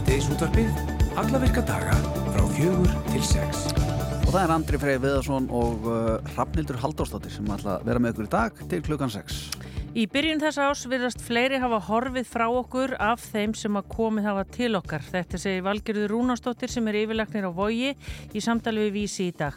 Síðdeisútvarpið, alla virka daga frá fjögur til sex. Og það er Andri Freyr Viðarsson og uh, Rafnildur Halldórsdóttir sem ætla að vera með ykkur í dag til klukkan 6. Í byrjun þess ás virðast fleiri hafa horfið frá okkur af þeim sem að komið hafa til okkar. Þetta segir Valgerður Rúnastóttir sem er yfirleiknir á vogi í samtali við vísi í dag.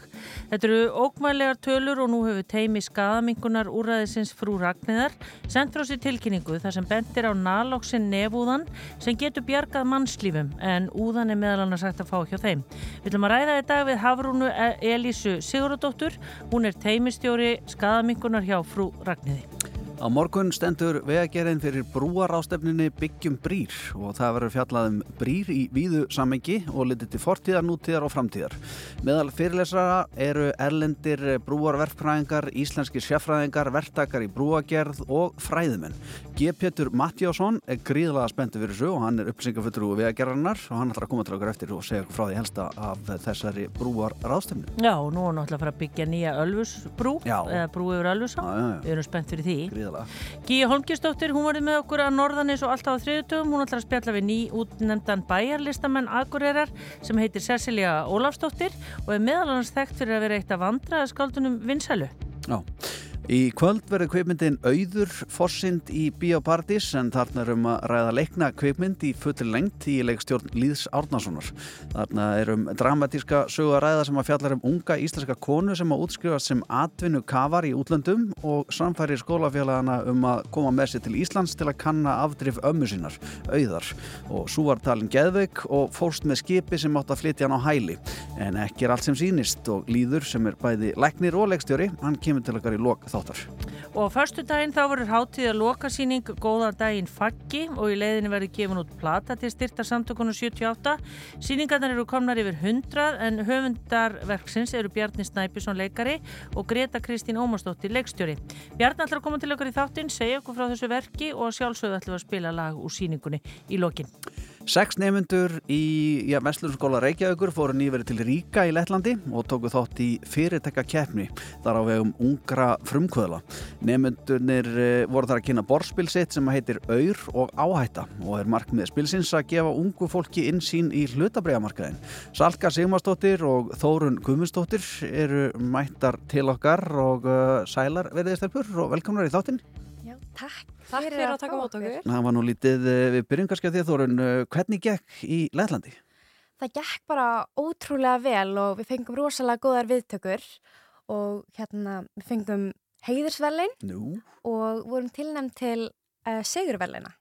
Þetta eru ókvæðlegar tölur og nú hefur teimi skadamingunar úræðisins frú Ragnæðar sendt frá sér tilkynningu þar sem bendir á nálóksinn nefúðan sem getur bjargað mannslífum en úðan er meðal annars hægt að fá hjá þeim. Við ætlum að ræða dag við Hafrúnu Elísu Sigurðardóttur. Hún er teimistjóri skadamingunar hjá frú Ragnæði. Á morgun stendur vegagerðin fyrir brúarástefninni Byggjum brýr og það verður fjallað um brýr í víðu samengi og litið til fortíðar, nútíðar og framtíðar. Meðal fyrirlesara eru erlendir brúarverfræðingar, íslenski sérfræðingar, verktakar í brúagerð og fræðumenn. G. Pétur Mattjásson er gríðlega spenntið fyrir þessu og hann er upplýsingafullur úr vegagerðarnar og hann ætlar að koma til okkur eftir og segja okkur frá því helsta af þessari brúarástefni. Já, nú er náttúrulega að fara að byggja nýja Gríðlega. Gíja Holmgjörnsdóttir, hún varði með okkur að norðanis og alltaf á þriðutöfum. Hún ætlar að spjalla við ný útnefndan bæjarlistamenn Akureyrar sem heitir Cecilia Ólafsdóttir og er meðal annars þekkt fyrir að vera eitt af vandraðaskáldunum Vinsælu. Já. Í kvöld verður kveipmyndin Auður forsind í Bíópardís en þarna er um að ræða leikna kveipmynd í fullir lengt í leikstjórn Líðs Árnasonar. Þarna er um dramatíska sögu að ræða sem að fjallar um unga íslenska konu sem að útskrifast sem atvinnu kafar í útlöndum og samfæri skólafélagana um að koma með sér til Íslands til að kanna afdrif ömmu sínar, Auðar. Og svo var talin Geðveik og fórst með skipi sem átt að flytja hann á hæli. En ekki er allt sem sýnist og Líður sem er bæði læknir og leikstjóri, hann kemur til okkar í lok þáttar. Og fyrstu daginn þá verður hátíð að lokasýning Góðan daginn faggi og í leiðinni verður gefin út plata til styrta samtökunum 78. Sýningarnar eru komnar yfir 100 en höfundarverksins eru Bjarni Snæpisson leikari og Greta Kristín Ómarsdóttir leikstjóri. Bjarni ætlar að koma til okkar í þáttinn, segja okkur frá þessu verki og sjálfsögðu ætlum að spila lag úr sýningunni í lokin. Seks nefnendur í ja, Vestlurskóla Reykjavíkur fóru nýverið til Ríka í Lettlandi og tóku þátt í fyrirtekka keppni þar á vegum ungra frumkvöðla. Nefnendurnir voru þar að kynna borspil sitt sem heitir Aur og Áhætta og er markmið spilsins að gefa ungu fólki insýn í hlutabræðamarkaðin. Salka Sigmarsdóttir og Þórun Guðmundsdóttir eru mættar til okkar og uh, sælar verðistelpur og velkomnar í þáttinn. Takk. Takk fyrir að taka mót okkur. Það var nú lítið við byrjum kannski að því að Þórun, hvernig gekk í Lettlandi? Það gekk bara ótrúlega vel og við fengum rosalega góðar viðtökur og hérna við fengum heiðursvelin Nú. og vorum tilnæmt til uh, segurvelina.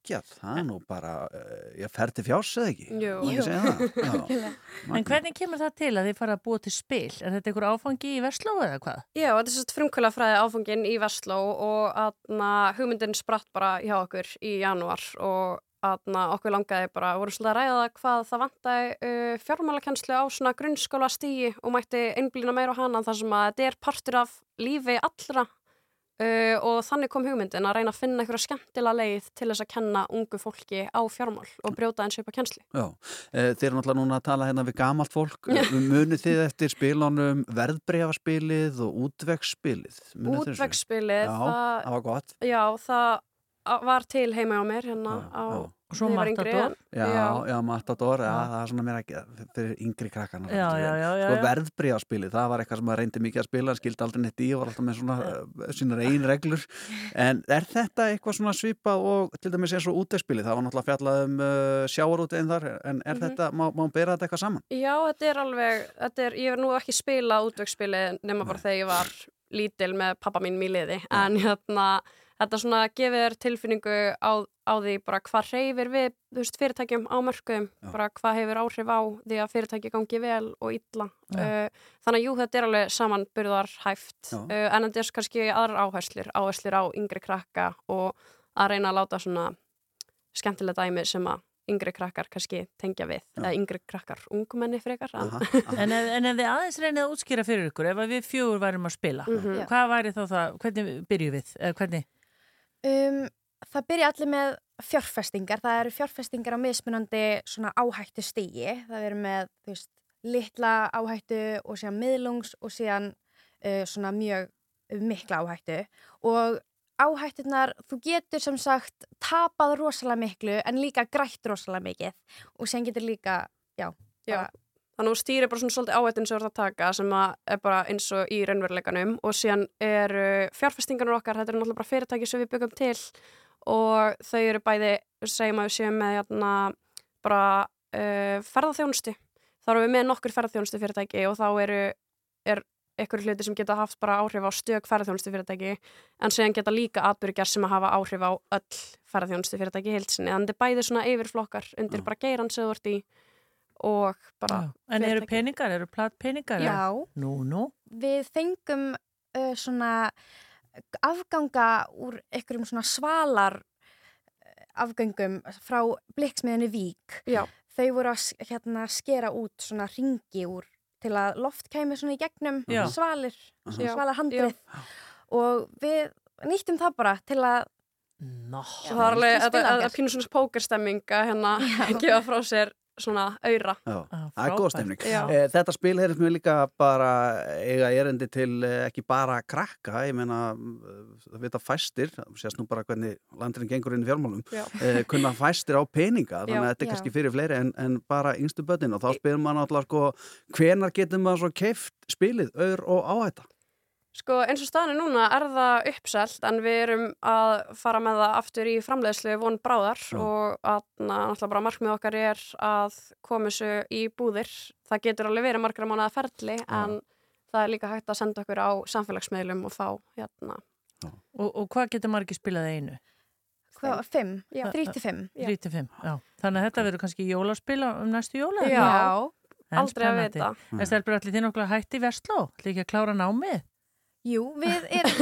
Gekjað, það er nú bara, uh, ég fer til fjás eða ekki? Jú. Jú. En hvernig kemur það til að þið fara að búa til spil? Er þetta einhver áfangi í Vestló eða hvað? Já, þetta er svo frumkvöla fræði áfangin í Vestló og aðna, hugmyndin spratt bara hjá okkur í janúar og aðna, okkur langaði bara, voru svolítið að ræða hvað það vantæði uh, fjármálakennslu á svona grunnskóla stígi og mætti einblýna meira á hana þar sem að þetta er partur af lífi allra Uh, og þannig kom hugmyndin að reyna að finna einhverja skemmtilega leið til þess að kenna ungu fólki á fjármál og brjóta eins upp á kennsli. Já, uh, þeir eru náttúrulega núna að tala hérna við gamalt fólk, munið þið eftir spilunum verðbregaspilið og útvegsspilið? Útvegsspilið, það, það var gott. Já, það var til heima á mér hérna já, á... Já. Og svo Matador. Já, já, Matador, já, það er svona mér ekki, fyrir yngri krakkana. Já, já, já. Sko verðbríðarspilið, það var eitthvað sem maður reyndi mikið að spila, skildi aldrei neitt í og var alltaf með svona uh, sínar einn reglur. En er þetta eitthvað svona svipað og til dæmis eins og útvegsspilið? Það var náttúrulega fjallað um uh, sjáarútið þar, en er mm -hmm. þetta, má, má bera þetta eitthvað saman? Já, þetta er alveg, þetta er, ég hef nú ekki spilað útvegsspilið nema bara þegar ég var lítil með pappa mín í liði, en hérna þetta svona gefið þér tilfinningu á, á því bara hvað reyfir við veist, fyrirtækjum á mörgum, bara hvað hefur áhrif á því að fyrirtæki gangi vel og illa. Uh, þannig að jú, þetta er alveg samanburðar hæft, uh, en þetta er kannski aðrar áherslur, áherslur á yngri krakka og að reyna að láta svona skemmtilega dæmi sem að yngri krakkar kannski tengja við, Já. eða yngri krakkar ungumenni frekar. Aha, aha. En, ef, en ef þið aðeins reynið að útskýra fyrir ykkur, ef við fjögur værum að spila, mm -hmm. hvað væri þá það, hvernig byrju við, eða hvernig? Um, það byrja allir með fjárfestingar. Það eru fjárfestingar á mismunandi svona áhættu stígi. Það eru með, þú veist, litla áhættu og síðan miðlungs og síðan uh, svona mjög mikla áhættu og áhættunar, þú getur sem sagt tapað rosalega miklu en líka grætt rosalega mikið og sen getur líka, já, Já. Þannig að þú stýrir bara svona svolítið áhættin sem ert að taka sem að er bara eins og í raunveruleikanum og síðan eru fjárfestingarnir okkar, þetta eru náttúrulega bara fyrirtæki sem við byggum til og þau eru bæði, segjum að við séum með jæna, bara uh, ferðarþjónustu. Þá erum við með nokkur ferðarþjónustu fyrirtæki og þá eru er ykkur hluti sem geta haft bara áhrif á stök ferðarþjónustu fyrirtæki en síðan geta líka atbyrgjar sem að hafa áhrif á öll ferðarþjónustu fyrirtæki heilsinni. Þannig þetta er bæði svona yfirflokkar undir Já. bara geiran sem þú ert í og bara Já. En eru peningar, eru platt peningar? já, Nú, nú. við fengum uh, svona afganga úr einhverjum svona svalar afgöngum frá blikksmiðinu Vík. Já, Þau voru að hérna, skera út svona ringi úr til að loft kæmi svona í gegnum Já. svalir, svalar handrið og við nýttum það bara til að og það er alveg, þetta þér. er pínu svona pókerstemming að hérna gefa frá sér svona auðra. Já, Ah, það er góð stemning. Eh, Þetta spil heyrðist mér líka bara eiga erendi til eh, ekki bara krakka, ég meina eh, það vita fæstir, sést nú bara hvernig landurinn gengur inn í fjármálum, Já. eh, kunna fæstir á peninga, þannig að þetta er kannski fyrir fleiri en, en bara yngstu börnin og þá spyrir maður náttúrulega sko, hvenar getur maður svo keift spilið, auður og áhætta? Sko eins og staðinu núna er það uppselt en við erum að fara með það aftur í framleiðslu von bráðar Já. og að náttúrulega bara markmið okkar er að koma þessu í búðir. Það getur alveg verið margra mánuða ferli en það er líka hægt að senda okkur á samfélagsmiðlum og þá hérna. Og, og hvað getur margir spilað einu? hvað, fimm, Já. þrý til fimm. Já. 3-5, já. Þannig að þetta verður kannski jólaspila um næstu jóla? Já. eða? En Aldrei að vita. En stelpur allir þín okkur hætti í Vestló? Ætli ekki að klára námið? Jú, við erum,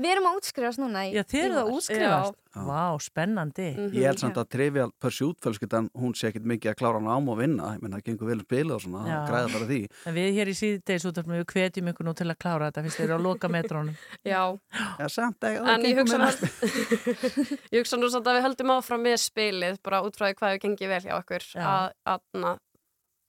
við erum að útskrifast núna í Já, þið eru það janúar. útskrifast. Vá, spennandi. Mhm. Ég held samt að Trivial Pursuit fjölskyldan, hún sé ekkit mikið að klára nám og vinna, ég menn það gengur vel að spila og svona, Já. græða bara því. En við hér í síðdeis út af við hvetjum ykkur nú til að klára þetta fyrst þeir eru að loka metrónum. Já, Já, samt að en ég hugsa, nú- ég hugsa nú samt að við höldum áfram með spilið bara út frá því hvað við gengið vel hjá okkur Já. að, að, na,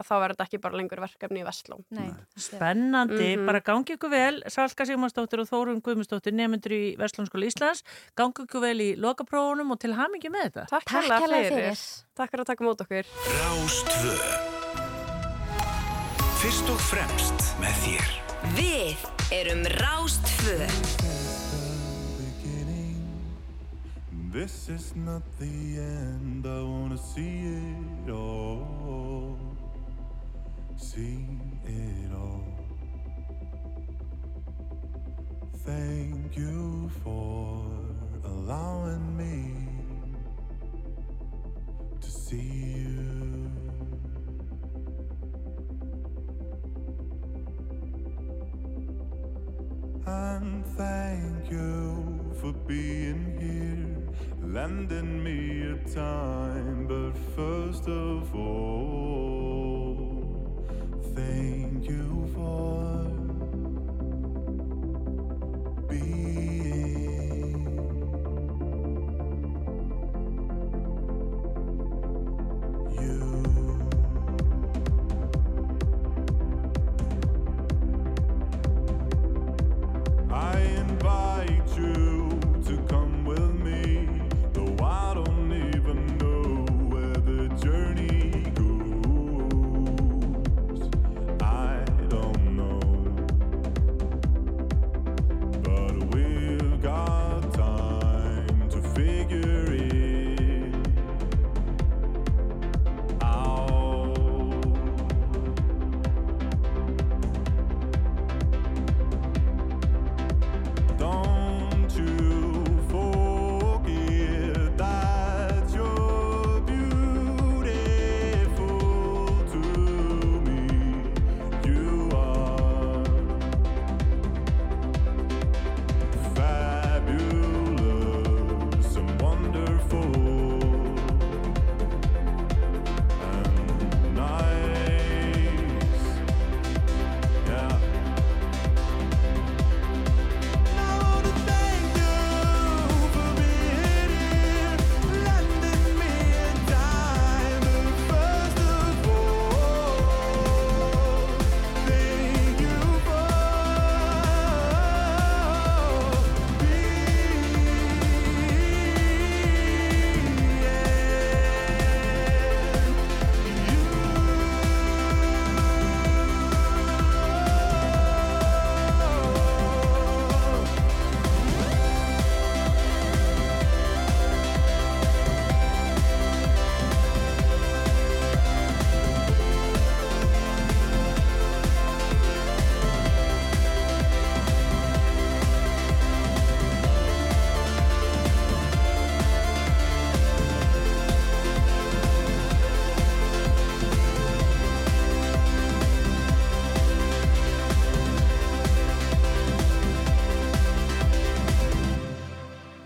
að þá verður þetta ekki bara lengur verkefni í Vestló. Nei, Spennandi, Mhm. bara gangi ykkur vel Salka Sigmarsdóttir og Þórun Guðmundsdóttir nefndur í Vestlunskóla Íslands gangi ykkur vel í lokaprófunum og til hamingi með þetta Takk, hérlega fyrir. fyrir. Takk fyrir að taka mót okkur. Rástvö Fyrst og fremst með þér Við erum beginning. This is not the end. I wanna see it all. See it all. Thank you for allowing me to see you. And thank you for being here, lending me your time. But first of all, thing.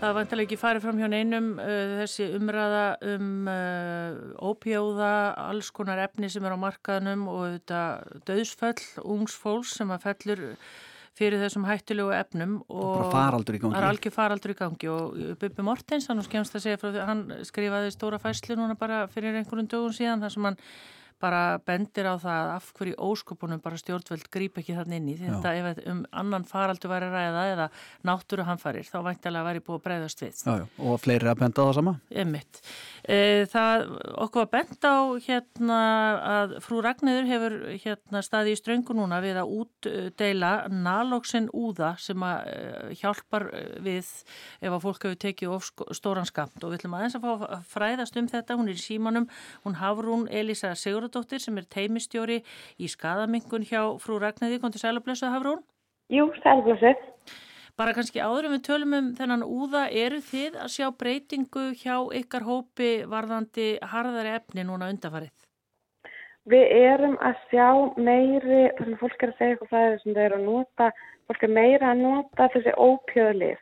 Það var vantilega ekki farið fram hjá neinum uh, þessi umræða um uh, ópjóða, alls konar efni sem er á markaðnum og þetta döðsföll, ungs fólks sem að fellur fyrir þessum hættulegu efnum og. Það er algjör faraldur í gangi og Bubi Mortens, hann skemmst að segja hann skrifaði stóra fæslu núna bara fyrir einhverjum dögum síðan þar sem hann bara bendir á það af hverju óskupunum bara stjórnveld grýp ekki þann inn í þetta ef um annan faraldur væri ræða eða náttúru hanfarir þá væntalega væri búið að breyðast við. Já, já, og fleiri að benda á það sama? Emmitt. E, það okkur var bent á hérna að frú Ragnæður hefur hérna staði í ströngu núna við að útdeila nalóksinn úða sem að e, hjálpar við ef að fólk hefur tekið of stóran skamt og við ætlum aðeins að fá að fræðast um þetta, hún er í símanum, hún Hafrún Elisa Sigurðardóttir sem er teimistjóri í skadamingun hjá frú Ragnæði, kom til sælublessu Hafrún? Jú, sælublessu. Bara kannski áður en við tölum um þennan úða, eru þið að sjá breytingu hjá ykkar hópi varðandi harðari efni núna undafarið? Við erum að sjá meiri, þannig að fólk er að segja eitthvað það sem þau eru að nota, fólk er meira að nota þessi ópjöðlið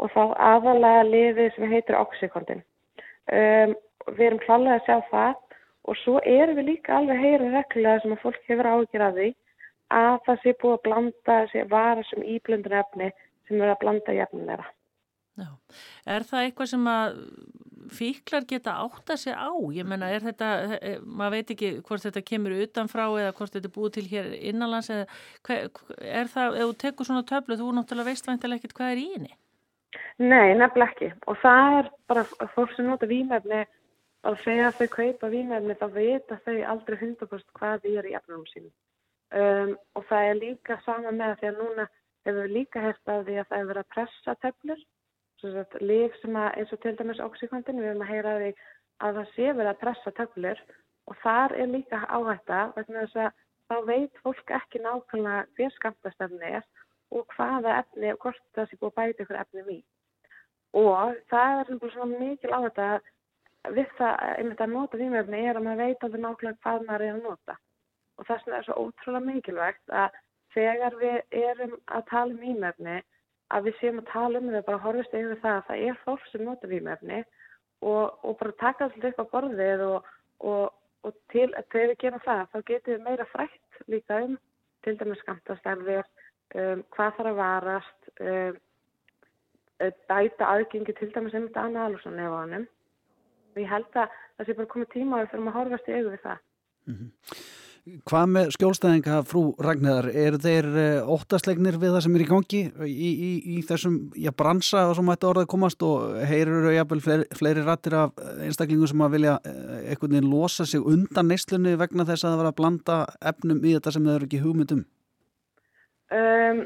og þá aðalega liðið sem heitir oxykondin. Um, við erum klálega að sjá það og svo erum við líka alveg heyra reglulega sem að fólk hefur ágjör að það sé búið að blanda þessi vara sem íblöndun efni sem eru að blanda jefnilega. Já. Er það eitthvað sem að fíklar geta átta sig á? Ég menna, er þetta, maður veit ekki hvort þetta kemur utanfrá eða hvort þetta er búið til hér innanlands eða er það, ef þú tekur svona töflu, þú náttúrulega veist vantilega ekkert hvað er í henni? Nei, nefnilega ekki. Og það er bara fólk sem nota výmefni að segja að þau kaupa výmefni þá vita þau aldrei 100% hvað því er í efnum sínum. Um, og það er líka sama með því að núna hefur við líka hefst að því að það hefur verið að pressa töflur líf sem að eins og til dæmis oxykondin við erum að heyra því að það sé verið að pressa töflur og þar er líka áhætta vegna þess að þá veit fólk ekki nákvæmlega hver skamtastefni er og hvaða efni og hvort það sé búið að bæta ykkur efni í og það er svona mikil áhætta við það einmitt að nota výmefni er að maður veit alveg nákvæmlega hvað maður er að nota. Og þess vegna er svo ótrúlega mikilvægt að þegar við erum að tala um výmefni að við séum að tala um það bara horfist yfir það að það er fólk sem nota výmefni og, og bara taka alltaf upp á borðið og, og, og til að þegar við gerum það þá getum við meira frætt líka um til dæmis skamtastærðir, um, hvað þarf að varast, um, bæta aðgengi til dæmis einmitt annað alveg svona nefanum. Ég held að það sé bara komið tíma að við fyrir að horfast auðvið það. Mm -hmm. Hvað með skjólstæðinga frú Ragnæðar, eru þeir óttaslegnir við það sem er í gangi í, í, í þessum já, bransa og sem ætti orðið komast og heyrur þau jafnvel fleiri, fleiri rattir af einstaklingum sem að vilja einhvern veginn losa sig undan neyslunni vegna þess að það var að blanda efnum í þetta sem þau eru ekki hugmyndum? Um,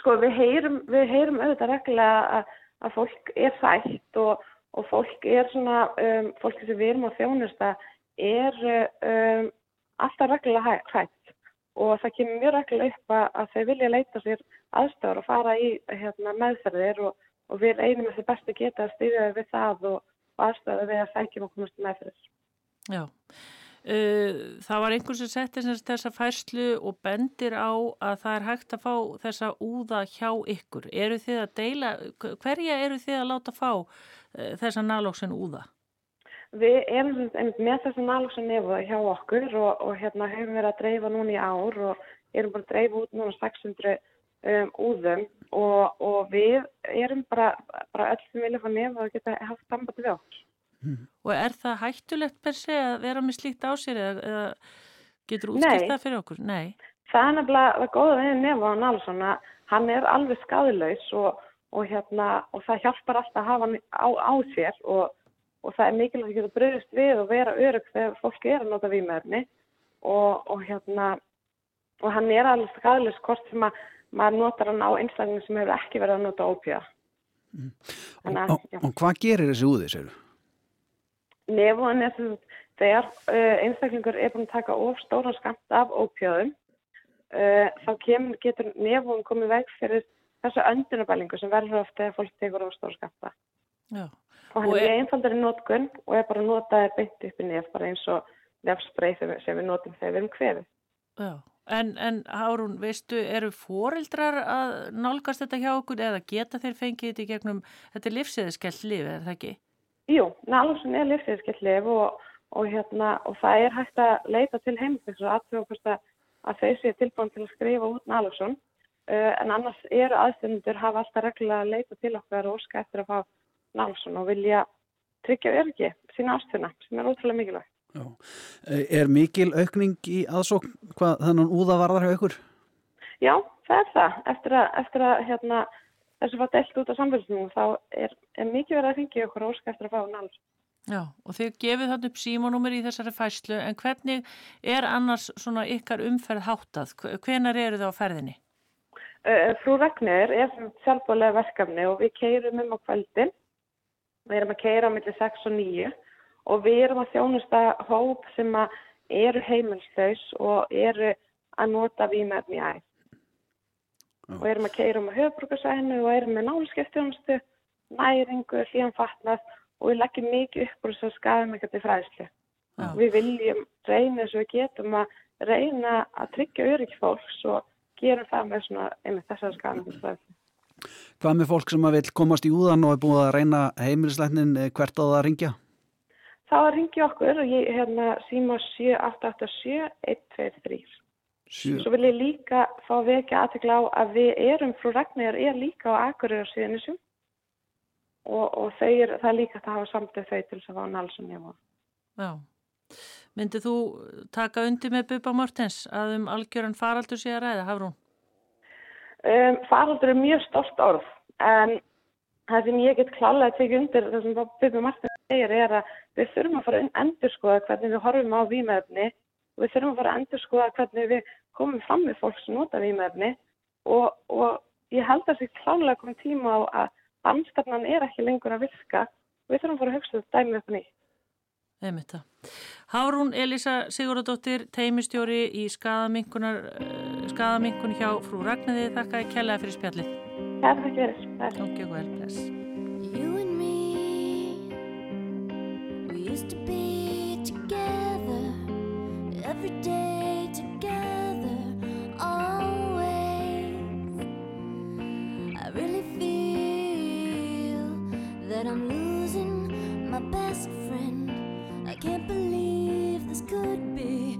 sko við heyrum, við heyrum auðvitað reglulega að, að fólk er sætt og, og fólk er svona, um, fólki sem við erum á þjónusta er um, alltaf reglulega hrætt og það kemur mjög reglulega upp að, að þau vilja leita sér aðstöður og fara í hérna, meðferðir og, og við einum eftir bestu geta að stýða við það og, og aðstöðu við að sækjum og komast meðferðir. Já, uh, það var einhvers sem setti þessa færslu og bendir á að það er hægt að fá þessa úða hjá ykkur. Eru þið að deila, hverja eru þið að láta fá uh, þessa nálóksin úða? Við erum með þessum nálgsan nefa hjá okkur og, og hérna hefum verið að dreifa núna í ár og erum bara að dreifa út núna 600 um, úðum og, og við erum bara, bara öll sem vilja fá nefa og geta haft samband við okkur. Mm. Og er það hættulegt per se að vera með slíkt á sér eða, eða getur útskilt það fyrir okkur? Nei. Það er nefnilega góða við á nálgsan að hann er alveg skadilaus og, og hérna og það hjálpar alltaf að hafa hann á, á sér og og það er mikilvægt að geta bröðist við og vera örug þegar fólki er að nota výmöfni og, og hérna og hann er alveg skadalist hvort sem að maður notar hann á einstaklingum sem hefur ekki verið að nota ópíða mm. og, og, og hvað gerir þessi úði, segir þú? Nefn er að þegar uh, einstaklingur er búin að taka of stóran skamt af ópíðum uh, þá kemur, getur nefn komið veg fyrir þessu öndunabælingu sem verður ofta þegar fólk tekur of stóran skamta Já og hann og er einfaldari nótkunn og er bara notaði beint upp í nefn bara eins og nefnspreið sem við notum þegar við erum hvefið. Já, En, en Hárún, veistu, eru foreldrar að nálgast þetta hjá okkur eða geta þeir fengið þetta í gegnum, þetta er livsiðiskellt lif, er það ekki? Jú, nálsson er lífsviðskellif og, og, hérna, og það er hægt að leita til heimfings og aðtöfa að þau séu tilbúin til að skrifa út nálsson. Uh, en annars eru aðstöndur hafa alltaf reglulega að leita til okkar og óska eftir að fá nálsson og vilja tryggja örgi sína ástöna sem er ótrúlega mikilvægt. Já. Er mikil aukning í aðsókn hvað þannig úða varðar hjá ykkur? Já, það er það. Eftir að, eftir að hérna, þessu var delt út á samfélagsnum þá er, er mikið verið að fengja okkur og óska eftir að fá nálsson. Já, og þið gefið þannig upp símanúmer í þessari fæslu, en hvernig er annars svona ykkar umferð háttað? Hvenar eru það á ferðinni? Uh, frú Ragnir er sjálfbóðlega verkefni og við keirum um á kvöldin. Við erum að keira á milli 6 og 9 og við erum að þjónusta hóp sem að eru heimilslaus og eru að nota vímefni í æð. Og erum að keira um að höfbrukarsæðinu og erum með náluskefstjónustu, næringu, hlíðan fatnað og við leggjum mikið upp úr þess að skafum eitthvað til fræðslu. Já. Við viljum reyna þess að við getum að reyna að tryggja örygg fólks og gerum það með svona einmitt þessar skafum til fræðslu. Hvað með fólk sem að vil komast í úðan og er búið að reyna heimilisleitnin hvert á það að ringja? Þá ringi okkur og ég hérna síma 7887 123. Sjö. Svo vil ég líka fá að vekja aðtekla á að við erum, frú Ragnir er líka á Akureyra síðanisum og, og þau er, það er líka að hafa samtöð þau til þess að fá nálsum ég var. Já. Myndið þú taka undir með Bubba Mortens að um algjöran faraldur sé að ræða, Hafrún? Um, faraldur er mjög stolt orð en það sem ég get klálega að tekja undir það sem Bubbi Martin segir er að við þurfum að fara að endurskoða hvernig við horfum á vímefni og við þurfum að fara að endurskoða hvernig við komum fram með fólk sem nota vímefni og, og ég held að þessi klálega komið tíma á að anstefnan er ekki lengur að virka við þurfum að fara að hugsa þetta dæmi upp nýtt. Einmitt það. Hárún Elisa Sigurðardóttir, teimistjóri í skadaminkunar, skadaminkun hjá frú Ragnæði. Þakka að kellaði fyrir spjallið. Ekki verið. Gangi og vel, bless. You and me, we used to be together every day can't believe this could be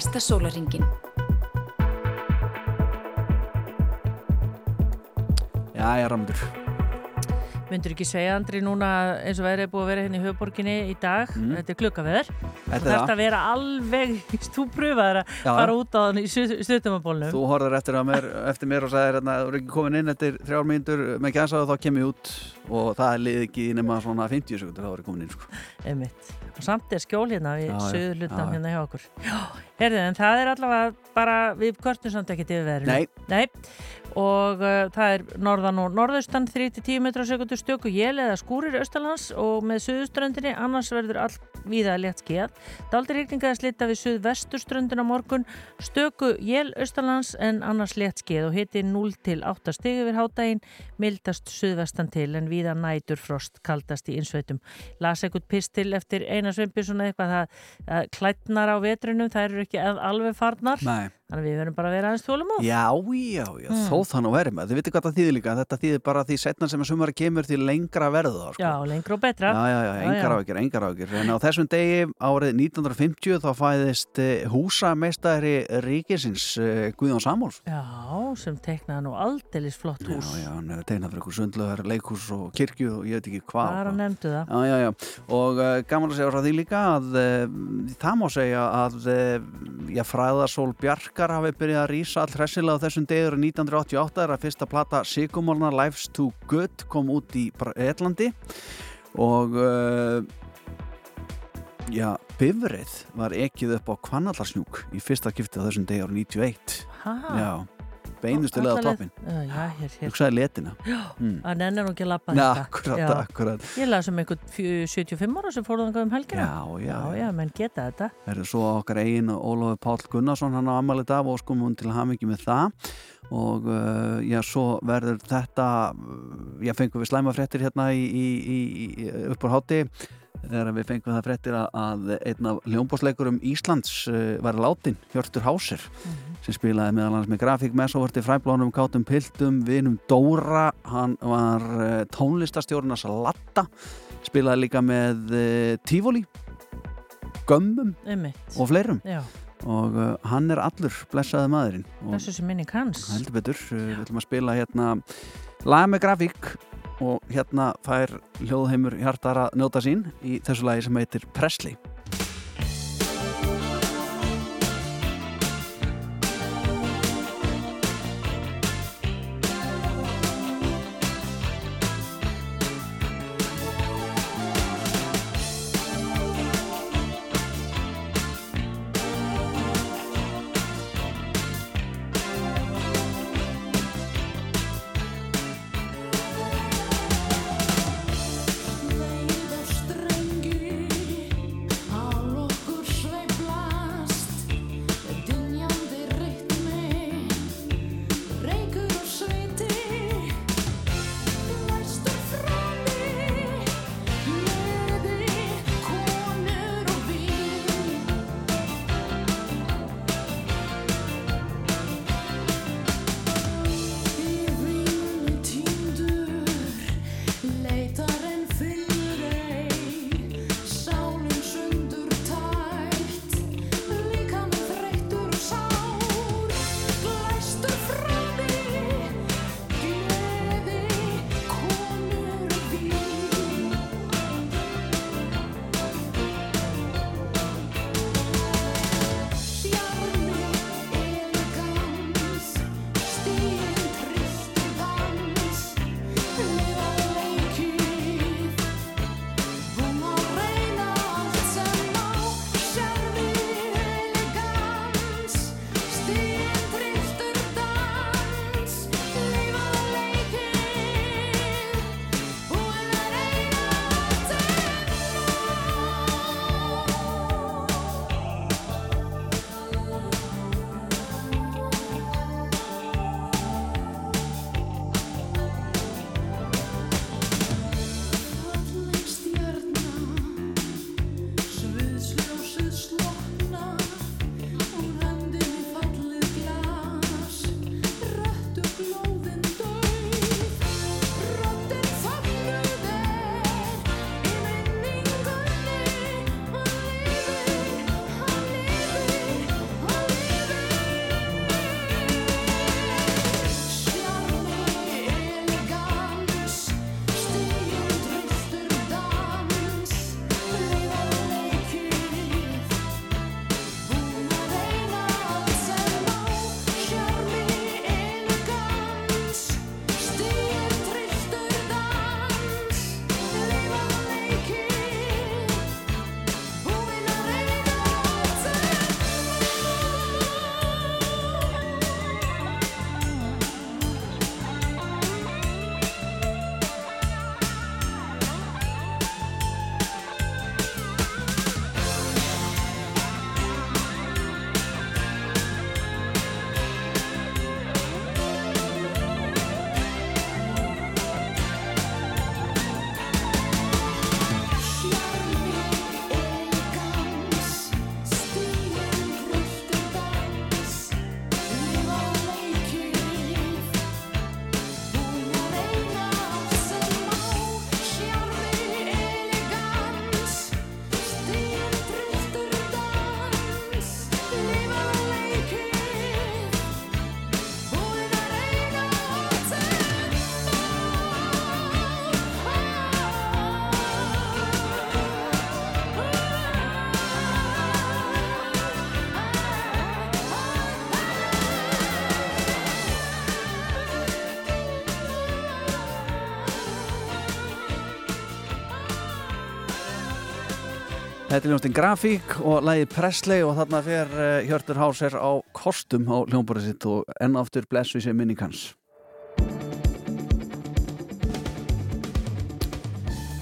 næsta sólaringin. Já, já, Ramundur. Myndur ekki segja, Andri, núna eins og verið er búið að vera hérna í höfuborginni í dag. Þetta er klukkaveður. Mm. Þetta er það. að vera alveg, þú pröfaður að Já. fara út á þann í stuttumabólnum. Þú horfður eftir, að mér, eftir mér og sagðir hérna, þú eru ekki komin inn eftir þrjár mínútur með gæsa og þá kem ég út og það liði ekki nema svona 50 sekundur þá er ég komin inn sko. Og samt er skjól hérna við hlutan já. hérna hjá okkur. Já, herðu, en það er allavega bara, við kvörtum samt ekkert yfir veðrinu. Nei. Nei. Og uh, það er norðan og norðaustan 3-10 metra á sekundu stöku jél eða skúrir austalands og með suðuströndinni annars verður allt víða létt skeið. Daldir ykninga að slita við suðvesturströndin á morgun stöku jél austalands en annars létt skeið og hiti 0 til 8 stig yfir hádaginn, mildast suðvestan til en víða nætur frost kaldast í innsveitum. Las ekkert pistil eftir Einar Sveinbjörnsson eitthvað það að klætnar á vetrunum, það eru ekki alveg farnar. Nei. Þannig að við verðum bara að vera aðeins þólumóð. Já, já, já, Mm. þó þannig að verið með. Þið veitir hvað það þýðir líka. Þetta þýðir bara því setna sem að sumari kemur því lengra verður það. Sko. Já, lengra og betra. Já, já, já, engar áhyggjur, engar áhyggjur. En á þessum degi árið 1950 þá fæðist eh, húsameistari ríkisins eh, Guðjón Samúls. Já, sem teknaði nú aldeilis flott Já, hús. já, hann er tegnað fyrir ykkur sundlöðar, leikhús og kirkju og ég veit ekki hvað. Bara nefndu Bjarkar hafi byrjað að rýsa all hressilega á þessum degur 1988 er að fyrsta plata Sigumólna Life's Too Good kom út í Breitlandi og uh, já, bifrið var ekið upp á Kvannallarsnjúk í fyrsta kipti á þessum degi árið 91 Ha? Já, beinustilega á toppin. Hugsaði letina Mm. að nennir nú ekki að lappa þetta. akkurat, Já. akkurat Ég laði sem einhvern fjö- 75 ára sem fór þangað um helgina. Já, já, Já, menn geta þetta. er svo okkar eigin Ólafur Páll Gunnarsson hann á ammali dag og hún til hamingi með það og uh, já, svo verður þetta uh, já, fengum við slæma fréttir hérna í, í, í, í upp á hátti þegar við fengum það fréttir að, að einn af ljónbósleikurum Íslands uh, var látin, Hjörtur Hásir sem spilaði meðal hans með grafík messovorti fræblónum, kátum piltum, vinum Dóra, hann var uh, tónlistastjórn að Salatta spilaði líka með uh, Tivoli Gömmum Einmitt. og fleirum. Já, og uh, hann er allur blessaði maðurinn. Þessu sem minni kanns. heldur betur, uh, við ætlum að spila hérna lag með grafík og hérna fær hljóðheimur hjartar að njóta sín í þessu lagi sem heitir Presley Þetta er ljónstinn Grafík og lagið Presley og þarna fer uh, Hjörtur Háser á kostum á hljómborðið sitt og enn aftur blessu sér minning hans.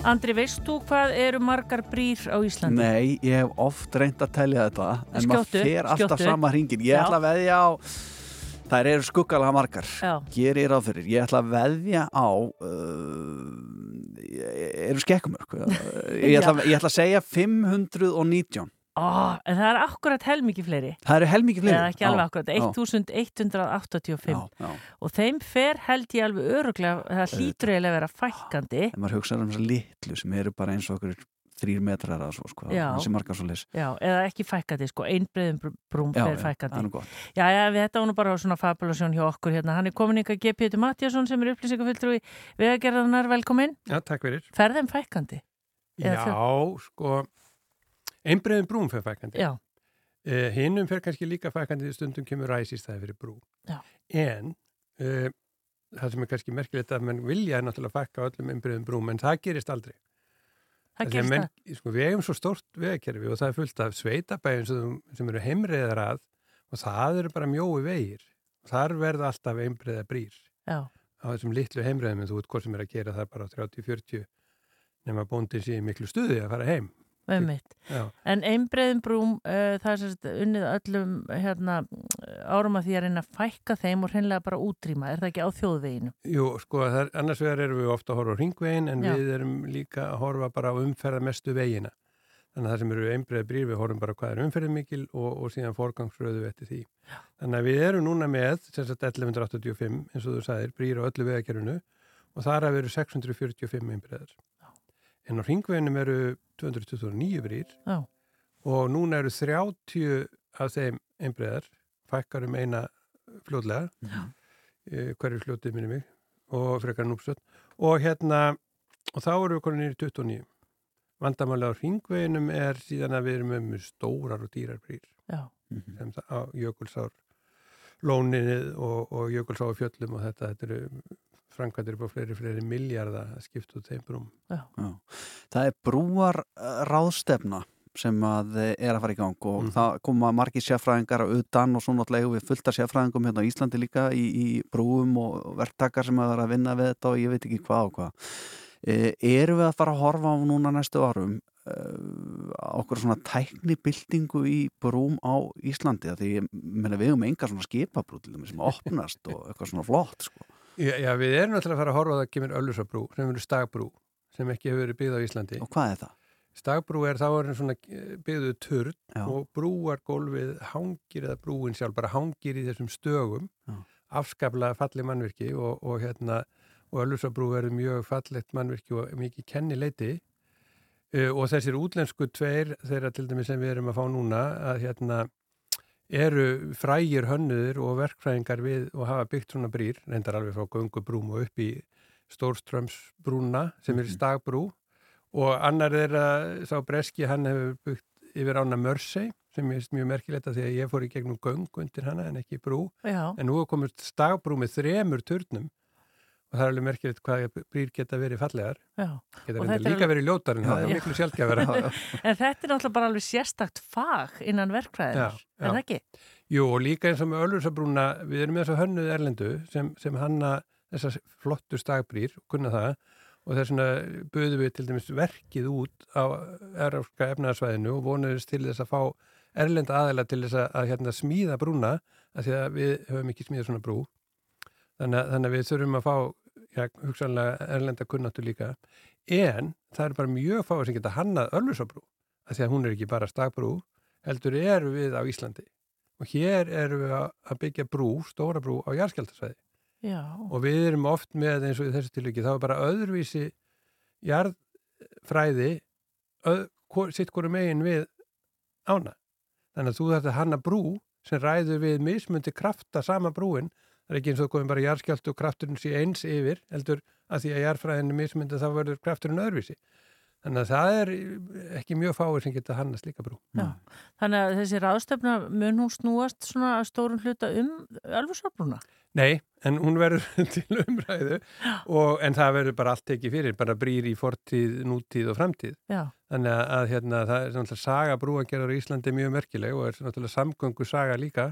Andri, veist þú hvað eru margar brýr á Íslandi? Nei, ég hef oft reynd að telja þetta en maður Skjóttu, fer alltaf skjóttu. sama hringin. Ég Já. ætla að veðja á, þær eru skuggalega margar, Já. gerir ráð fyrir. Ég ætla að veðja á, uh, eru skekkumörk. Ég, ætla- ég ætla að segja 519. Ó, en það er akkurat helmikið fleiri. Það eru helmikið fleiri. Eða ekki alveg akkurat, já. 1185. Já, já. Og þeim fer held ég alveg öruglega, það hlýtur eiginlega að vera fækkandi. En maður hugsaður um þessar litlu sem eru bara eins og okkur þrýr metrar eða svo, sko. Þessi margar svo leys. Já, eða ekki fækkandi, sko, einbreiðum brúm Já, fækkandi. það er nú gott. Já, já, við þetta var nú bara svona fabulasjón hjá okkur hérna. Hann er komin ykkar G. Pétur Mattiasson sem er upplýsingafulltrúi vegagerðarnar, velkomin. Já, takk fyrir. Ferðum fækkandi? Já, sko, einbreiðin brúm fyrir fækandi. Já. Uh, Hinnum fyrir kannski líka fækandi stundum kemur ræsistæði fyrir brú. Já. En uh, það sem er kannski merkilegt að mann vilja er náttúrulega fækka öllum einbreiðin brúm, en það gerist aldrei. Það gerist það. Sko, við eigum svo stórt vegakerfi og það er fullt af sveitabæðin sem, sem eru heimreiðar að og það eru bara mjói vegir. Þar verða alltaf einbreiða brýr Já. á þessum litlu heimreiðum en þú veit hvort sem er að gera það bara á 30-40 nema bóndin sé í miklu stuði að fara heim. En einbreiðum brúm, uh, það er sérst unnið öllum hérna, árum að því að reyna að fækka þeim og hreinlega bara útrýma. Er það ekki á þjóðveginu? Jú, sko, er, annars vegar erum við ofta að horfa á ringvegin en Já. við erum líka að horfa bara á umferða mestu vegina. Þannig að það sem eru einbreiða brýr, við horfum bara hvað er umferðin mikil og, og síðan forgangsröðu við eftir því. Já. Þannig að við erum núna með, sagt 1185, eins og þú sagðir, brýr á öllu vegakerfinu og þar að veru 645 einbreiðar. En á ringveginum eru 229 brýr Já. og núna eru 30 af þeim einbreiðar, fækkar um eina fljóðlega, Já. hverju fljótið minni mig og frekar núpsöld og hérna, og þá eru við konin nýri 29. Vandamálega á ringveginum er síðan að við erum með stórar og dýrar brýr Já. sem það á jökulsár lóninni og, og jökulsár fjöllum og þetta, þetta eru framkvæmdir upp á fleiri, fleiri miljarda að skipta út þeim brúm. Já. Já. Það er brúar ráðstefna sem að eh, er að fara í gang og Mhm. það koma margir sérfræðingar á utan og svo náttúrulega við fullta sérfræðingum hérna á Íslandi líka í, í brúum og verktakar sem að vera að vinna við þetta og ég veit ekki hvað og hvað. E, erum við að fara að horfa á núna næstu árum uh, okkur svona tæknibildingu í brúm á Íslandi að því ég meina við um enga svona skipabrú til þeim sem opnast og eitthvað svona flott sko. Já, já, við erum náttúrulega að fara að horfa á það að kemur Öllusabrú sem eru stagbrú sem ekki hefur verið byggð á Íslandi. Og hvað er það? Stagbrú er þá er svona eh, byggðu turn Já. og brúargólfið hangir eða brúin sjálf bara hangir í þessum stögum Já. afskaplega falli mannvirki og, og hérna og Öllusabrú er mjög fallegt mannvirki og mikið kennileiti uh, og þessir útlensku tveir þeirra til dæmis sem við erum að fá núna að hérna eru frægir hönnuður og verkfræðingar við og hafa byggt svona brýr, reyndar alveg frá göngubrúm og upp í Stórströmsbrúna sem er stagbrú. Og annar þeirra sá Breski, hann hefur byggt yfir ána Mörsey sem er mjög merkilegt að því að ég fór í gegnum göng undir hana en ekki brú. Já. en nú er komið stagbrú með þremur turnum og það er alveg merkilegt hvað brýr geta verið fallegar Já. geta er líka alveg- verið ljótar en það Já. er miklu sjálfgefara En þetta er náttúrulega bara alveg sérstakt fag innan verkfræðinar, Já, er já. það ekki? Jú, og líka eins og með Ölfursabrúna, við erum með þess að hönnuð erlendu sem, sem hanna þessar flottu stagbrýr, kunna það, og þess vegna buðum við til dæmis verkið út á erafska efnaðarsvæðinu og vonuðist til þess að fá erlenda aðeila til þess að, að hérna, smíða brúna, af því að við höfum ekki smíða svona brú. Þannig, að- þannig að við þurfum að fá, já, hugsanlega erlenda kunnáttu líka, en það er bara mjög fáið sem geta hannað Ölfursabrú, af því að hún er ekki bara stagbrú, heldur eru við á Íslandi. Og hér erum við að að byggja brú, stóra brú á jarðskjaldasvæði Já. og við erum oft með eins og í þessu tilviki þá er bara öðruvísi jarðfræði öð, sitt hverju megin við ána. Þannig að þú þetta hanna brú sem ræður við mismundi krafta sama brúin það er ekki eins og komið bara jarðskjald og krafturinn sé eins yfir heldur að því að jarðfræðin er mismundi þá verður krafturinn öðruvísi þannig að það er ekki mjög fáir sem geta hanna slíka brú Já. Þannig að þessi ráðstöfna mun hún snúast svona að stórum hluta um alfursafluna? Nei, en hún verður til umræðu og, en það verður bara allt tekið fyrir, bara brýr í fortíð, nútíð og framtíð. Já, Þannig að, að hérna, það er náttúrulega saga brúagerðar í Íslandi mjög merkileg og er náttúrulega samgöngu saga líka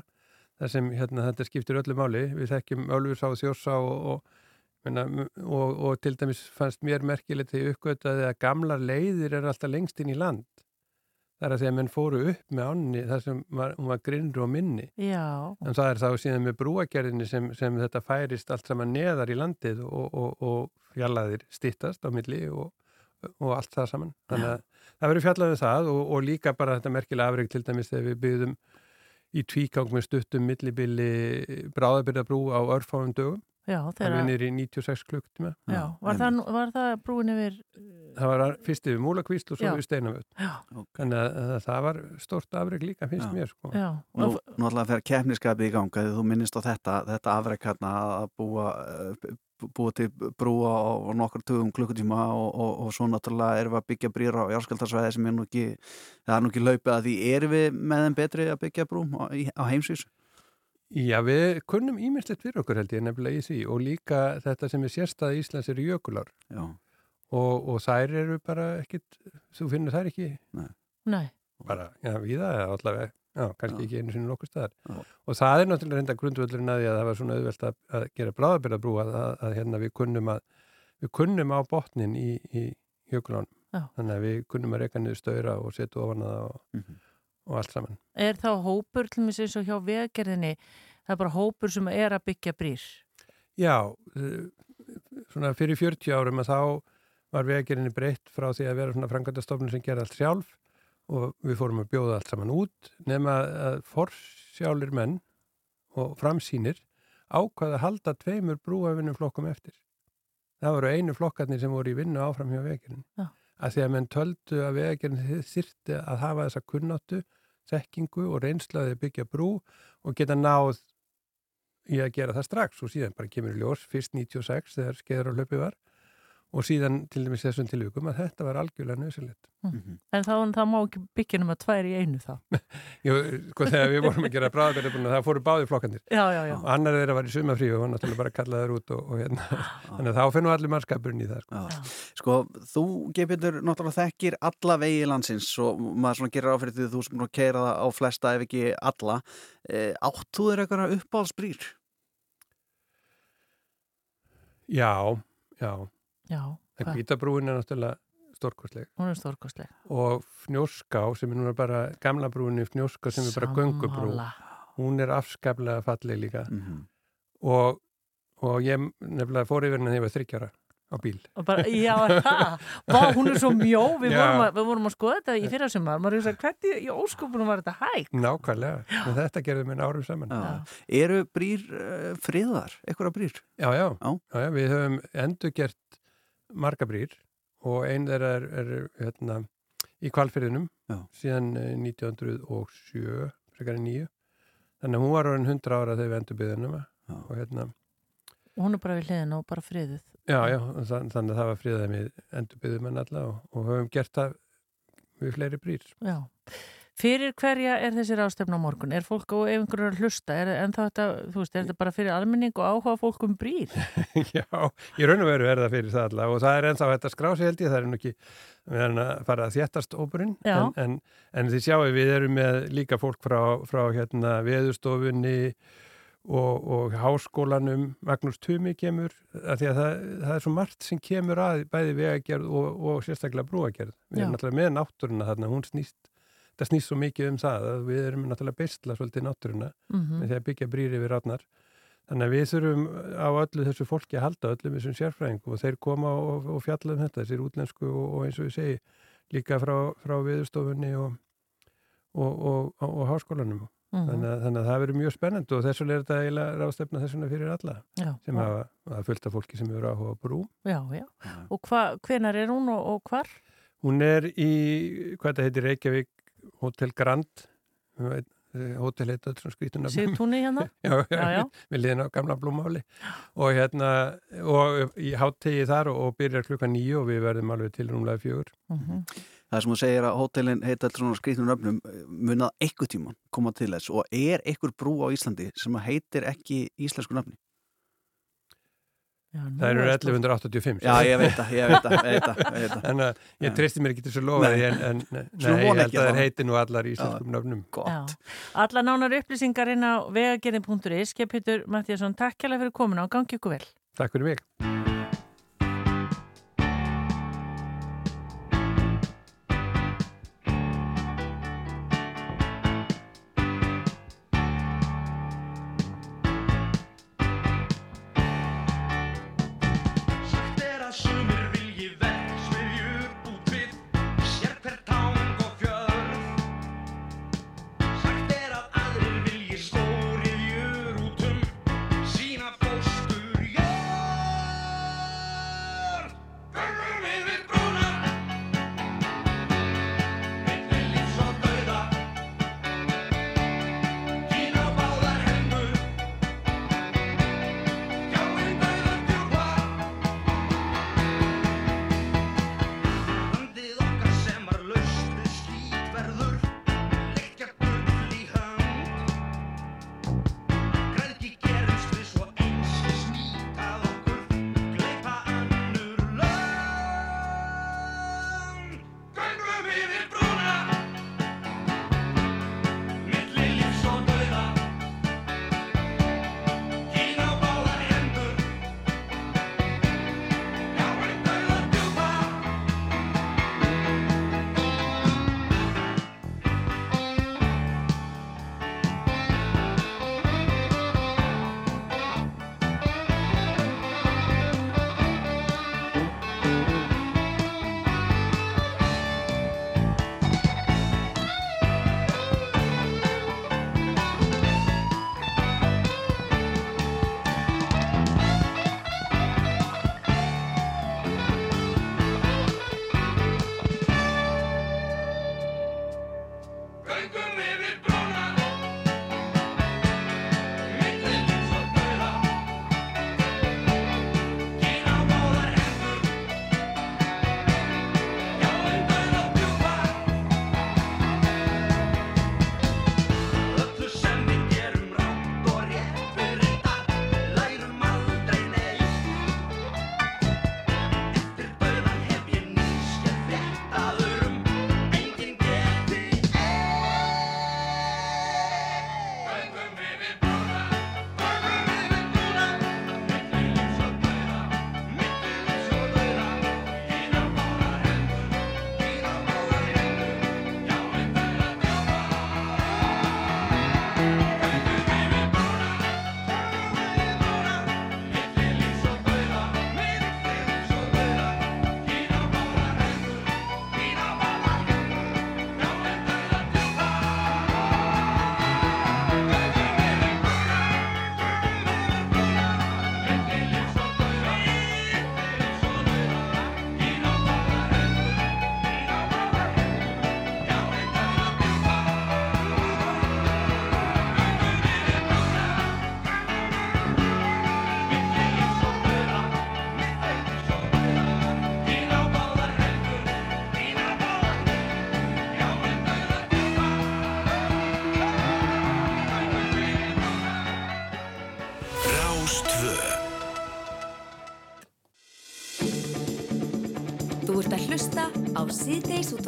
þar sem hérna, þetta skiptir öllu máli. Við þekkjum Ölfursá og Þjórsá og, og, og, og til dæmis fannst mér merkilegt þegar ég uppgötaði að gamlar leiðir er alltaf lengst inn í land. Það er að því að menn fóru upp með ánni þar sem var, hún var grinnru og minni. já, En það er þá síðan með brúagerðinni sem, sem þetta færist allt saman neðar í landið og, og, og fjallaðir stittast á milli og, og allt það saman. Þannig að það verður fjallað um það og, og líka bara þetta merkilega afreg til dæmis þegar við byggðum í tvígang með stuttum millibili bráðabyrðabrú á örfáum dögum. Já, Það þeirra, er niður í 96 klukktíma. já, var það, var það brúin yfir, Það var fyrst yfir múlakvísl og svo yfir steinavöld. já, Þannig að, að það var stort afreg líka finnst Já. mér sko. já, Nú, og, nú ætlaði að fyrir keppniskapið í ganga þegar þú minnist á þetta, þetta afrek hérna að búa, eh, búa til brúa á, á nokkur tugum klukkutíma og, og, og svo náttúrulega erum við að byggja brýr á járskjöldarsvæði sem er nú ekki, það er nú ekki laupið að því erum við með þeim betri að byggja brú á heimsvísu? Já, við kunnum ímyndslegt fyrir okkur held ég nefnilega í því og líka þetta sem er sérstæði Íslands eru jökular Já, og, og þær eru bara ekkit, þú finnur þær ekki nei, bara, já, víða eða allavega, já, kannski Já. ekki einu sinni nokkur staðar. Já. Og það er náttúrulega reynda grundvöldurinn að því að það var svona auðvelt að, að gera bráðabyrðabrú að, að, að hérna við kunnum að, við kunnum á botnin í, í jökulánum. Já. Þannig að við kunnum að reyka niður stöðra og setja ofan að það og, Mhm. Og allt saman. er þá hópur til mér eins og hjá vegerðinni, það er bara hópur sem er að byggja brýr, Já, eh, svona fyrir 40 árum að þá var vegerinni breytt frá því að vera svona frangandastofnun sem gerði allt sjálf og við fórum að bjóða allt saman út nema að forsjálir menn og framsýnir ákvaða að halda tveimur brúafinnum flokkum eftir. Það voru einu flokkarnir sem voru í vinnu áfram hjá vegerinni. Já. Að því að menn töldu að vegerinni þyrti að hafa þessa kunnáttu, þekkingu og reynslaði að byggja brú og geta náð í að gera það strax. Og síðan bara kemur í ljós fyrst 96 þegar skeiður á hlaupi var og síðan til dæmis þessum tilvíkum að þetta var algjörlega nöðsilegt. en þá það má ekki byggja nema tvær í einu þá. Jú, sko þegar við vorum að gera bráðabæri það fóru báði flokkandir Já, já, já. og annar þeirra var í sumafrí og var náttúrulega bara kallaður út og, og hérna, þannig að þá finnum allir mannskapurinn í það sko. Já. Sko, þú, Geipindur, náttúrulega þekkir alla vegi landsins og maður svona gerir áfyrir því að þú sem að keira það á flesta ef ekki alla. E, áttu? Já, já, Já, en kvítabrúin er náttúrulega stórkostleg hún er stórkostleg. og fnjóská sem er núna bara gamla brúin í fnjóská sem er bara göngubrú hún er afskaplega falleg líka Mm og, og ég nefnilega fór yfir henni þegar ég var þryggjara á bíl. Og bara, já. Vá, hún er svo mjó, við, Já. vorum að, við vorum að skoða þetta í fyrra sumar, maður er að hvernig í óskopunum var þetta hægt? Nákvæmlega, en þetta gerði mér árum saman. Já. Eru brýr uh, friðar? Eitthvað brýr? Já, já, Já. já, já, við höfum endurgert marga brýr og einn þeirra er, er hérna, í kvalfyrðinum Já. síðan eh, 1907, frekar en nýju. Þannig að hún var orðin 100 ára þegar við endurbyðinum Já. og hérna, Og hún er bara við hliðina og bara friðuð. já, já, þann, þannig að það var friðað við endurbyðum en alla og, og höfum gert það við fleiri brýr. Já. Fyrir hverja er þessi rástefna á morgun? Er fólk ef einhverju er að hlusta? Er, þetta, veist, er þetta bara fyrir almenning og áhuga fólk um brýr? Já, í raun og veru er það fyrir það alla og það er ennþá hægt að skrá sig held ég, það er nú ekki erum að fara að þéttast óperinn Já. en, en, en þið sjáu við erum með líka fólk frá, frá hérna veðurstofunni og, og háskólanum Magnús Tumi kemur að því að það, það er svo margt sem kemur að bæði vegagerð og, og sérstaklega brúagerð við erum Já. náttúrulega með náttúruna þarna, hún snýst það snýst svo mikið um það að við erum náttúrulega bestla svolítið náttúruna Mm með því að byggja brýri við rátnar. Þannig að við þurfum á öllu þessu fólki að halda öllum þessum sérfræðingum og þeir koma og, og fjalla um þetta, þessir útlensku og, og eins og við segi líka frá, frá viðurstofunni og, og, og, og, og háskólanum. Mhm. Þannig, að, þannig að það verður mjög spennandi og þess vegna er þetta eiginlega ráðstefna þessuna fyrir alla Já, sem hafa, hafa fullt af fólki sem eru áhuga brú. já, já. Og hva, hvenar er hún og, og hvar? Hún er í, hvað þetta heitir, Reykjavík Hotel Grand, hótel heita þetta svona skrítuna. Sigtúni hérna? já, Já, já. við liðin á gamla blómáli og hérna og í háttegi þar og, og byrjar klukka nýju og við verðum alveg til rúmlega fjögur Mm Það sem þú segir að hótelin heita allir svona skrýtnum öfnum munað eitthvað tíman koma til þess og er eitthvað brú á Íslandi sem að heitir ekki íslensku nafni? Það eru 1185. Já, ég veit það, ég veit það, ég veit það. En að ég treysti mér ekki til þess að lofa en, en nei, ég held að það heiti nú allar í íslenskum nöfnum. Gott. Alla nánar upplýsingar inn á vegagerðin.is Skeppitur Mattíasson, takk kjærlega fyrir komuna og gangi ykkur vel. Takk fyrir mig.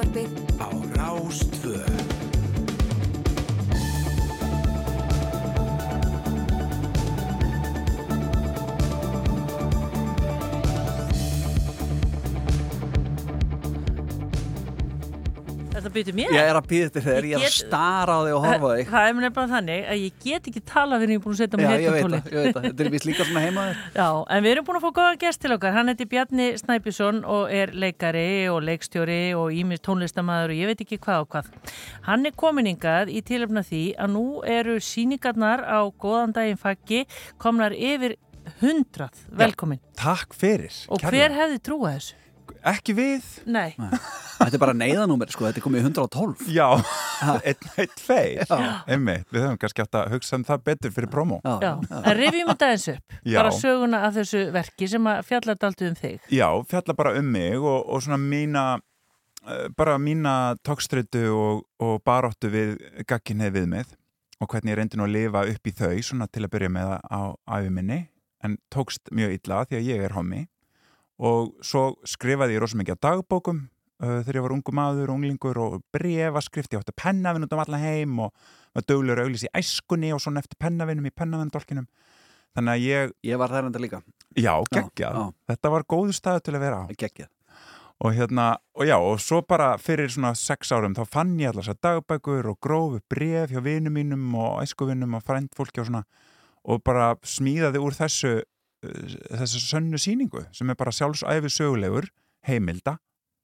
Síðdeis Þetta byrju mér? Ég er að býða þetta þegar ég er að stara á þig og horfa þig. Það er mér nefnilega þannig að ég get ekki tala fyrir ég er búin að setja mig Já, ég ég það. Þetta er vist líka svona heima þér. Já, en við erum búin að fá góða gest til okkar. Hann heiti Bjarni Snæbjörnsson og er leikari og leikstjóri og ímist tónlistamæður og ég veit ekki hvað og hvað. Hann er kominingað í tilöfna því að nú eru síningarnar á góðan daginn faggi komnar yfir hundrað. Velkomin. Takk fyrir. Og kærlega. hver hefði trúað þessu? Ekki við. Nei. Þetta er bara neyðanúmer, sko, þetta er komið í 112. Já, einn, einn, tveir. Já. Einmitt, við höfum kannski átt að hugsa um það betur fyrir promo. Já, en rifjum þetta eins upp. Já. Bara söguna af þessu verki sem að fjallar daldu um þig. Já, fjalla bara um mig og, og svona mína eh, bara mína tókstreitu og, og baróttu við gagginni við mig og hvernig ég reyndi nú að lifa upp í þau svona til að byrja með á æfi minni en tókst mjög illa því að ég er hommi og svo skrifaði ég rosa mikið á dagbókum uh, þegar ég var ungu maður, unglingur og brefaskrift, ég átti pennavinn út um allan heim og var döglegur auðlis í æskunni og svona eftir pennavinnum í pennavinnudolkinum þannig að ég Ég var þær enda líka. Já, geggjað, já. þetta var góðu staðu til að vera á. Geggjað. Og hérna, og já, og svo bara fyrir svona sex árum þá fann ég allar þessar dagbækur og grófu bref hjá vinum mínum og æskuvinnum og frændfólki og svona og bara smíðaði úr þessu þessu sönnu sýningu sem er bara sjálfsæfi sögulegur heimilda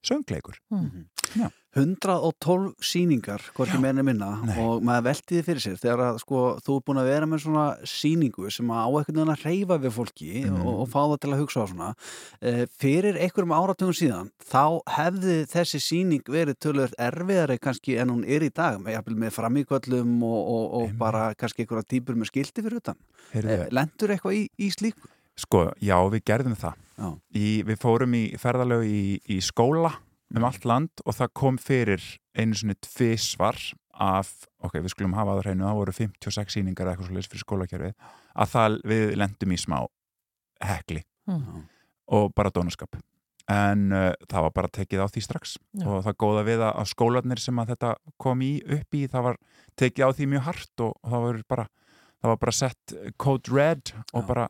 söngleikur Mm. Já. 112 sýningar, hvorki meira en minna Nei. og maður velti því fyrir sér þegar að sko, þú er búin að vera með svona sýningu sem að á einhvern veginn að reyfa við fólki Mhm. og, og fá það til að hugsa á svona e, fyrir einhverjum áratugum síðan þá hefði þessi sýning verið tölur erfiðari kannski en hún er í dag með, jafnvel með framíköllum og, og, og bara kannski einhverja típur með skildi fyrir utan e, lendur eitthvað í, í slíku? Sko, já, við gerðum það í, Við fórum í ferðalög í, í skóla um allt land og það kom fyrir einu svona tvisvar af, ok, við skulum hafa það hreinu það voru 56 sýningar eða eitthvað svo leys fyrir skólakerfið að það við lendum í smá hekli Mm. og bara dónaskap en uh, það var bara tekið á því strax Já. og það góða við að, að skólanir sem að þetta kom í upp í það var tekið á því mjög hart og, og það var bara það var bara sett code red og Já. bara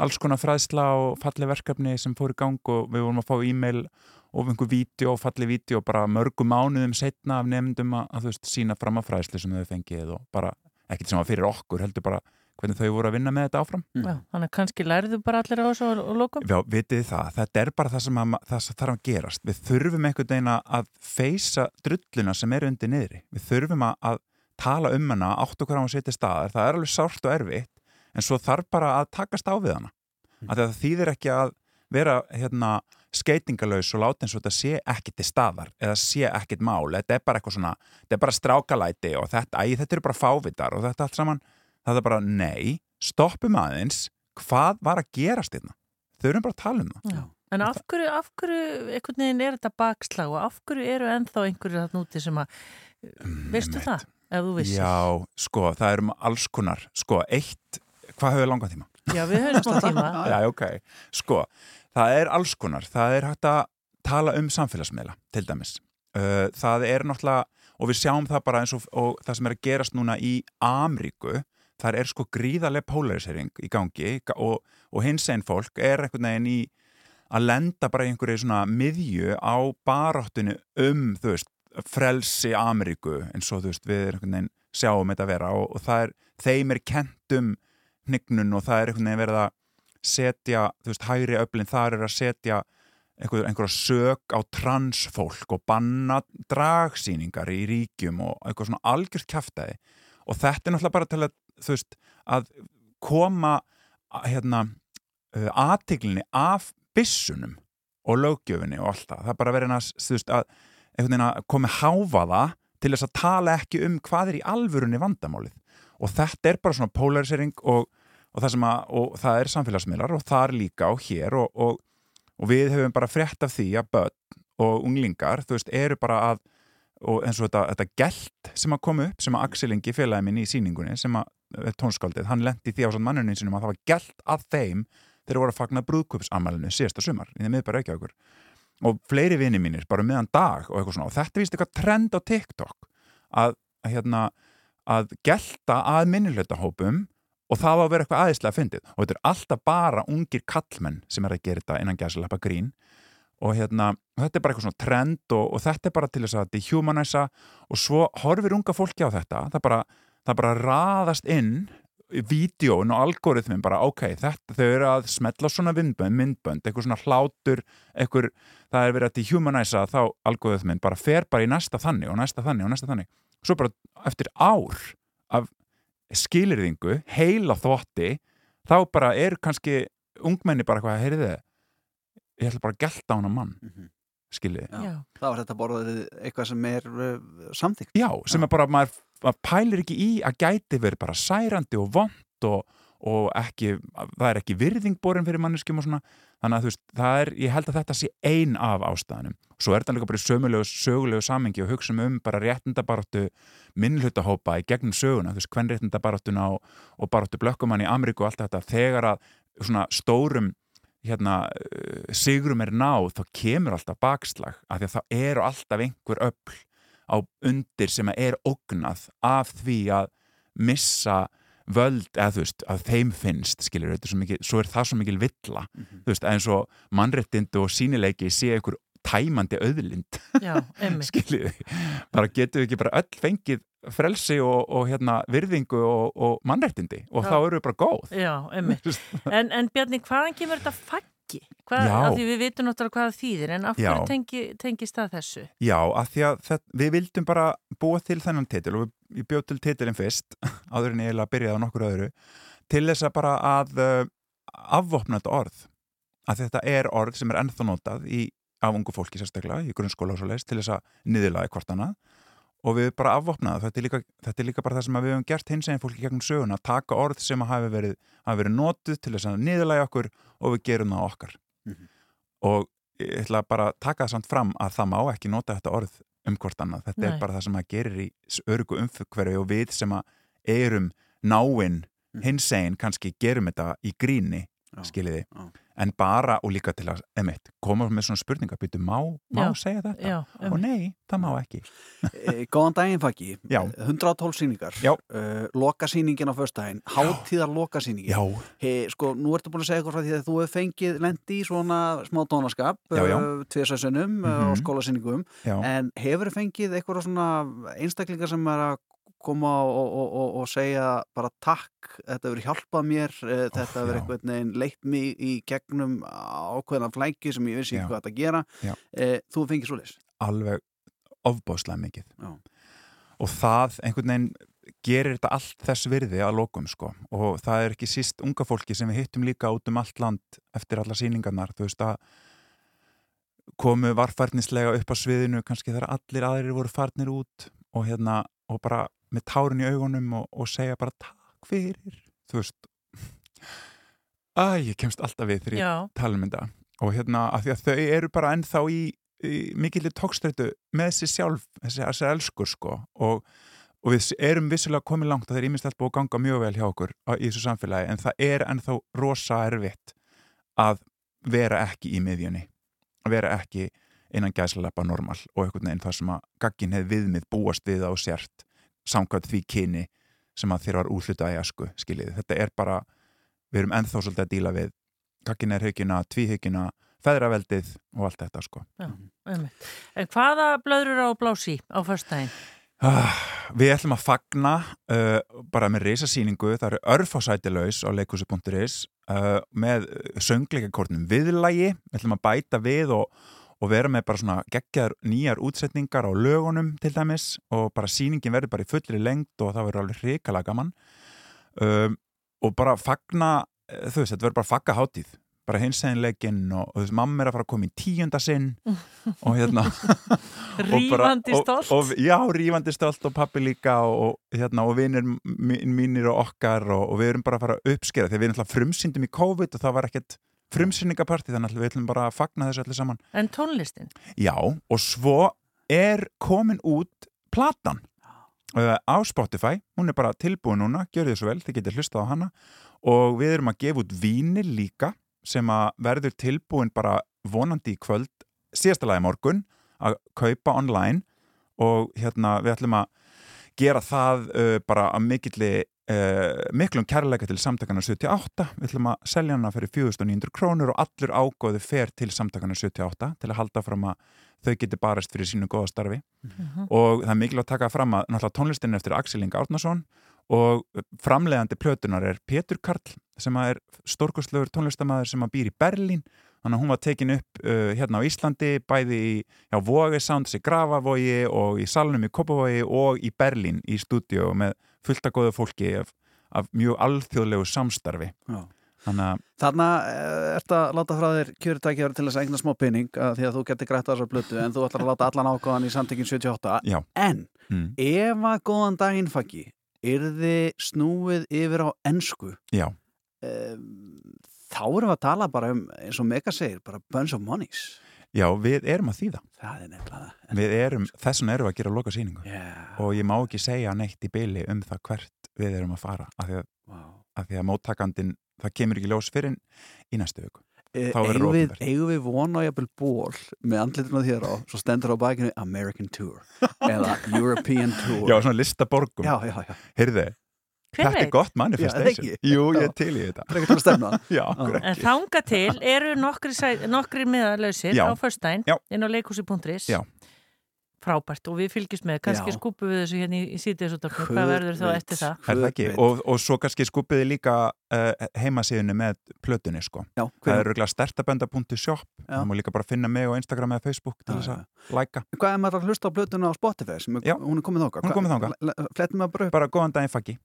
alls konar fræðsla og falleg verkefni sem fór í gang og við vorum að fá e-mail og einhver vídeo og falleg vídeo bara mörgum mánuðum setna af nefndum að, að þú veist sína fram að fræðslu sem þau fengið og bara ekkert sem var fyrir okkur heldur bara hvernig þau voru að vinna með þetta áfram Já, þannig að kannski lærðu bara allir á þessu og, og lókum. Já, vitið það, þetta er bara það sem, að, það sem þarf að gerast. Við þurfum einhvern veginn að feysa drulluna sem er undir niðri. Við þurfum að, að tala um hana, átt okkur á að setja staðar. Það er alveg sárt og erfitt, en svo þarf bara að takast á við hana. Mm. Það þýðir ekki að vera hérna, skeitingalaus og láta eins og þetta sé ekki til staðar eða sé ekkit mál. Þetta er bara eitthvað svona, þetta er bara strákalæti og þetta, æ, þetta eru bara fávitar og þetta allt saman. Það er bara, nei, stoppum aðeins, hvað var að gerast hérna? Þau erum bara að tala um það. Já. En af hverju, af hverju, einhvern veginn er þetta bakslag og af hverju eru ennþá einhverju þarna úti sem að, veistu það, ef þú vissir? Já, sko, það eru alls konar, sko, eitt, hvað höfðu langan tíma? Já, við höfum smá tíma. Já, ok, sko, það er alls konar, það er hægt að tala um samfélagsmiðla, til dæmis. Það er náttúrulega, og við sjáum það bara eins og, og það sem er að gerast núna í Amríku, það er sko gríðarlega polarisering í gangi og, og hins einn fólk er einhvern veginn í að lenda bara í einhverju svona miðju á baráttinu um, þú veist, frelsi Ameríku eins og þú veist, við einhvern veginn sjáum þetta vera og, og það er, þeim er kent hnignun og það er einhvern veginn verið að setja, þú veist, hægri öflin þar er að setja einhver, einhverja sök á transfólk og banna dragsýningar í ríkjum og eitthvað svona algjört kæftæði og þetta er náttúrulega bara til að, þú veist, að koma hérna, uh, aðtiglinni af byssunum og löggjöfinni og allt það. Það er bara verið að, þú veist, að að komi háfaða til þess að tala ekki um hvað er í alvörunni vandamálið. Og þetta er bara svona polarisering og, og, það, að, og það er samfélagsmiðlar og það er líka á hér og, og, við hefum bara frétt af því að börn og unglingar, þú veist, eru bara að og eins og þetta, þetta gælt sem að koma upp sem að Axel Ingi félagi minn í síningunni sem að er tónskaldið, hann lendi því á svona mannunni sinum að það var gælt að þeim þegar voru að fagna brúðkupsamælinu síðasta sumar í þeim miðbæra ekki okkur og fleiri vini mínir bara meðan dag og og þetta víst eitthvað trend á TikTok að, að hérna að gelta að minnihlautahópum og það var að vera eitthvað aðeinslega fyndið. Og þetta er alltaf bara ungir kallmenn sem er að gera þetta innan gæsalappa grín. Og hérna, þetta er bara eitthvað svona trend og, og þetta er bara til þess að dehumanæsa og svo horfir unga fólki á þetta það bara, það bara raðast inn vídjón og algoritmin bara ok, þetta, þau eru að smetla svona myndbönd, myndbönd, eitthvað svona hlátur eitthvað, það er verið að dehumanæsa þá algoritmin bara fer bara í næsta þannig og næsta þannig og næsta þannig svo bara eftir ár af skilirðingu, heila þvotti þá bara er kannski ungmenni bara hvað, heyriði ég ætla bara að gelta á hana mann mm -hmm. skiljiði Já. Það var þetta borðið eitthvað sem er uh, samþygt Já, sem er bara, maður, maður pælir ekki í að gæti verið bara særandi og vond og, og ekki, það er ekki virðing borin fyrir manneskjum og svona. Þannig að þú veist, það er, ég held að þetta sé ein af ástæðanum. Svo er þetta líka bara í sögulegu, sögulegu samengi og hugsa um bara réttindabaráttu minnhlutahópa í gegnum söguna, þú veist, hvern réttindabaráttuna og, og baráttu blökkumann í Ameríku og allt þetta, þegar að svona stórum hérna, uh, sigrum er náð þá kemur alltaf bakslag af því að það eru alltaf einhver öll á undir sem er ógnað af því að missa völd, eða þú veist, að þeim finnst skilur, þetta er svo mikil, svo er það svo mikil villa, þú veist, eins og mannréttindu og sínileiki sé einhver tæmandi skiljið þið, bara getum við ekki bara öll fengið frelsi og, og hérna, virðingu og, og mannréttindi og Já. þá eru við bara góð Já. En, en Bjarni, hvaðan kemur þetta faggi? Hvað, af því við vitum náttúrulega hvað þýðir, en af hverju tengi, tengist það þessu? Já, af því að það, við vildum bara búa til þennan titil og við, ég bjóð til titilin fyrst áður en ég eiginlega byrjaði á nokkur öðru til þess að bara að uh, afvopna þetta orð. Að þetta er orð sem er ennþá notað í, af ungu fólki sérstaklega í grunnskóla og svo leist til þess að niðurlaði hvort annað. Og við bara afvopnaði þetta er líka, þetta er líka bara það sem við hefum gert hins eginn fólki gegnum söguna, að taka orð sem hafi verið, hafi verið notuð til þess að niðurlægi okkur og við gerum það okkar. Og ég ætla bara að taka það samt fram að það má ekki nota þetta orð um hvort annað, þetta Nei. er bara það sem að gerir í örgu umfyrkverfi og við sem að erum náinn hins einn kannski gerum þetta í gríni skiljiði, en bara og líka til að, emitt, koma með svona spurninga byrju, má, má Já. segja þetta? Já, og nei, það má ekki Eh, Góðan daginn faggi, Já. 112 sýningar Já. uh, Lokasýningin á föstudaginn Hátíðar lokasýningin Já. He, Sko, nú ertu búin að segja eitthvað frá því að þú hefur fengið lendi í svona smá tónaskap uh, tvisarsinnum mm Mhm. á skólasýningum Já. en hefur fengið eitthvað svona einstaklingar sem er að koma og, og, og, og segja bara takk, þetta hefur hjálpað mér uh, þetta hefur já. einhvern veginn leitt mig í gegnum ákveðna flæki sem ég vissi Já. hvað þetta gera uh, Þú fengið svo leys alveg ofbáslega mikið Já. og það einhvern veginn gerir þetta allt þess virði að lokum sko og það er ekki síst unga fólki sem við hittum líka út um allt land eftir alla sýningarnar þú veist að komu varfarnislega upp á sviðinu kannski þegar allir aðrir voru farnir út og hérna og bara með tárin í augunum og, og segja bara takk fyrir. Þú veist Æ, ég kemst alltaf við þegar ég tala um þetta. Og hérna af því að þau eru bara ennþá í, í mikillir tókstrættu með sér sjálf, þessi, þessi elskur sko. Og, og við erum vissulega komið langt og það er íminnst búið að ganga mjög vel hjá okkur á, í þessu samfélagi en það er ennþá rosa erfitt að vera ekki í miðjunni að vera ekki innan gæslepa normal og einhvern veginn það sem að gaggin hefði viðmið búast við á sért samkvæmt því kyni sem að þér var útlutað í asku skiljið. Þetta er bara, við erum ennþá svolítið að díla við gaggin er haugina, tvíhaugina, feðraveldið og allt þetta sko. Já, einmitt. En hvaða blöður á blási á föstudaginn? Ah, við ætlum að fagna uh, bara með reysasýningu, það eru örfásætilaus á leikusi.is uh, með söngleikakornum viðlægi, við ætlum að bæta við og, og vera með bara svona geggjar nýjar útsetningar á lögunum til dæmis og bara sýningin verður bara í fullri lengt og það verður alveg hrikalega gaman um, og bara fagna, eh, þú veist, þetta verður bara fagga hátíð bara hinseginleikin og, og þú veist, mamma er að fara að koma í tíunda sinn og hérna bara- Rífandi og- stolt. og, Já, rífandi stolt og pappi líka og, hérna, og vinir mín- mínir og okkar og, við erum bara að fara að uppskera þegar við erum alltaf frumsýndum í COVID og það var ekkert frumsýningapartí þannig að við ætlum bara að fagna þessu allir saman. En tónlistin? Já, og svo er komin út platan uh, á Spotify, hún er bara tilbúin núna, gjör þið svo vel, þið getur hlustað á hana. Og við erum að gefa út vínil líka sem að verður tilbúin bara vonandi í kvöld síðasta lagi morgun að kaupa online. Og hérna við ætlum að gera það uh, bara að mikilli uh, miklum kærleika til samtakana 78 við ætlum að selja hana fyrir 4900 krónur og allur ágóðu fer til samtakana 78 til að halda fram að þau geti barist fyrir sínu góða starfi. Mhm. og það er mikilvægt að taka fram að náttúrulega tónlistin er eftir Axel Inga Árnason og framleiðandi plötunar er Pétur Karl sem er stórkostlegur tónlistamæður sem býr í Berlín. Þannig að hún var tekin upp uh, hérna á Íslandi bæði í Sounds í Grafavogi og í Salnum í Kópavogi og í Berlín í stúdíu með fullt að góða fólki af, af mjög alþjóðlegu samstarfi. Já. þannig að Þarna uh, ert að láta frá þér kjörutækjaður til þess að eigna smá pinning uh, því að þú getur grætt á þessar blötu en þú ætlar að láta allan ákváðan í samtökin 78 Já. en mm, ef að góðan daginn faggi yrði snúið yfir á ensku já, um, þá erum við að tala bara um eins og Mega segir, bara bunch of monies já, við erum að þýða. Það er nefnilega við erum, þess vegna erum við að gera loka sýningu yeah. og ég má ekki segja neitt í byli um það hvert við erum að fara af því að, wow. af því að móttakandin það kemur ekki ljós fyrir í næstu E, verður eigum við, við vona jafnvel ból með andlituna þér á, svo stendur á bakinu American Tour eða European Tour. Já, svona lista borgum Já, já, já. Heyrðu, Hver þetta veit? er gott Já, manifestation ekki? Jú, ég Já. er til í þetta er Já, okkur En þanga til eru nokkri, nokkri miðalausir Já. á Já. inn á leikhúsi.is Já frábært og við fylgjum með, kannski skupum við þessu hérna í, í sítiðsútafnum, hvað verður þá eftir það? Er það ekki, og, og svo kannski skupum við líka eh, uh, heimasíðinu með plötunni sko, já, það eru startabenda.shop, það má líka bara finna mig á Instagram eða Facebook til þess að læka. Hvað er maður að hlusta á plötunna á Spotify sem já, hún er komið þóka? Flettum við bara bara góðan daginn faggi,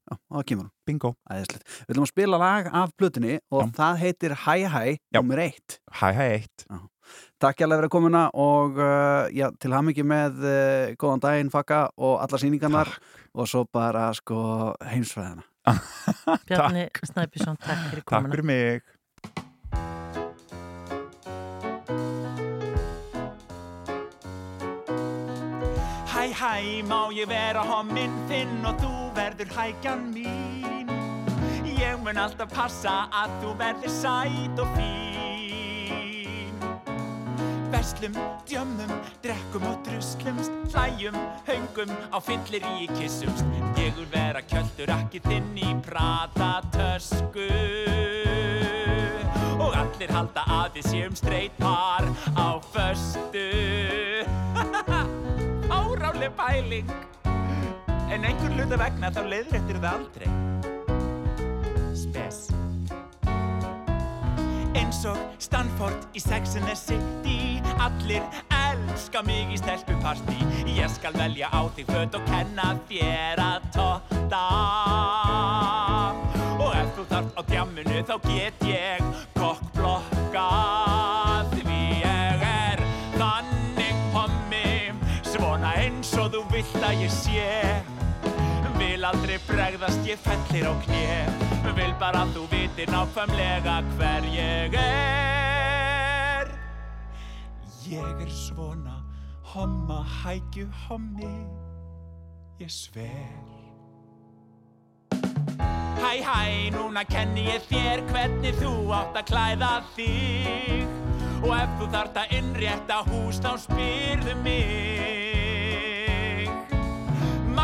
bingo. Æðislegt, við viljum að spila lag af plötunni og já. það heitir Hi Hi nr. 1 Hi Hi 1 Takk hjálpa fyrir að komuna og uh, já, til hamingi með uh, góðan daginn, fakka og alla síningarnar og svo bara sko heimsfæðina. Bjarni Snæpisson, takk fyrir komuna. Takk fyrir mig. Hæ hæ, má ég vera hominn þinn og þú verður hækjan mín. Ég mun alltaf passa að þú verður sæt og fín. Verslum, djömmum, drekkum og druslumst Hlæjum, höngum, á fyllir í kissumst Ég vil vera kjöldur ekki þinn í prata tösku Og allir halda að við séum straight par á föstu. Áráleg pæling. En einhver hluta vegna þá leiður eftir það aldrei. Spes Eins og Stanford í Sex and the City. Allir elska mig í stelpupartí Ég skal velja á þig föt og kenna þér að totta. Og ef þú þarft á djamminu þá get ég kokkblokkað aldrei bregðast, ég fellir á kné. Vil bara að þú vitir nákvæmlega hver ég er. Ég er svona homma hækju hommi. Ég sver. Hæ hæ, núna kenni ég þér hvernig þú átt að klæða þig. Og ef þú þart að innrétta hús þá spyrðu mig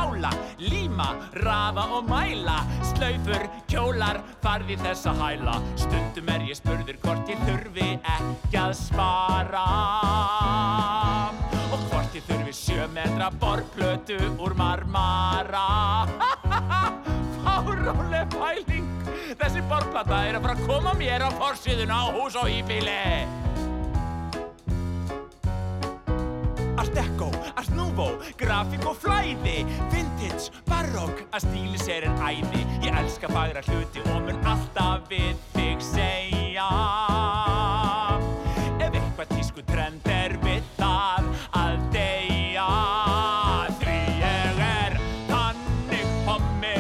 Mála, líma, raða og mæla. Slaufur, kjólar, farði þess að hæla. Stundum er ég spurður hvort ég þurfi ekki að spara. Og hvort ég þurfi sjö metra borplötu úr marmara. Fáróleg pæling. Þessi borplata er að fara að koma mér á forsíðuna á hús og íbíli Art Deco, Art Nouveau, grafík og flæði. Vintage, barock, að stílis er en æði. Ég elska fagra hluti og mun alltaf við þig segja. Ef eitthvað tísku trend er við það að deyja. Því ég er þannig hommi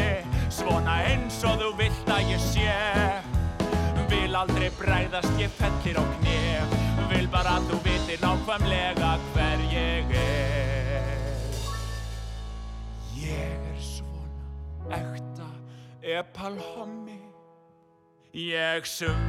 Svona eins og þú vilt að ég sé. Vil aldrei bregðast, ég fellir á kné. Vil bara að þú vitir nákvæmlega hver ég er Ég er svona ekta epalhommi. Ég sver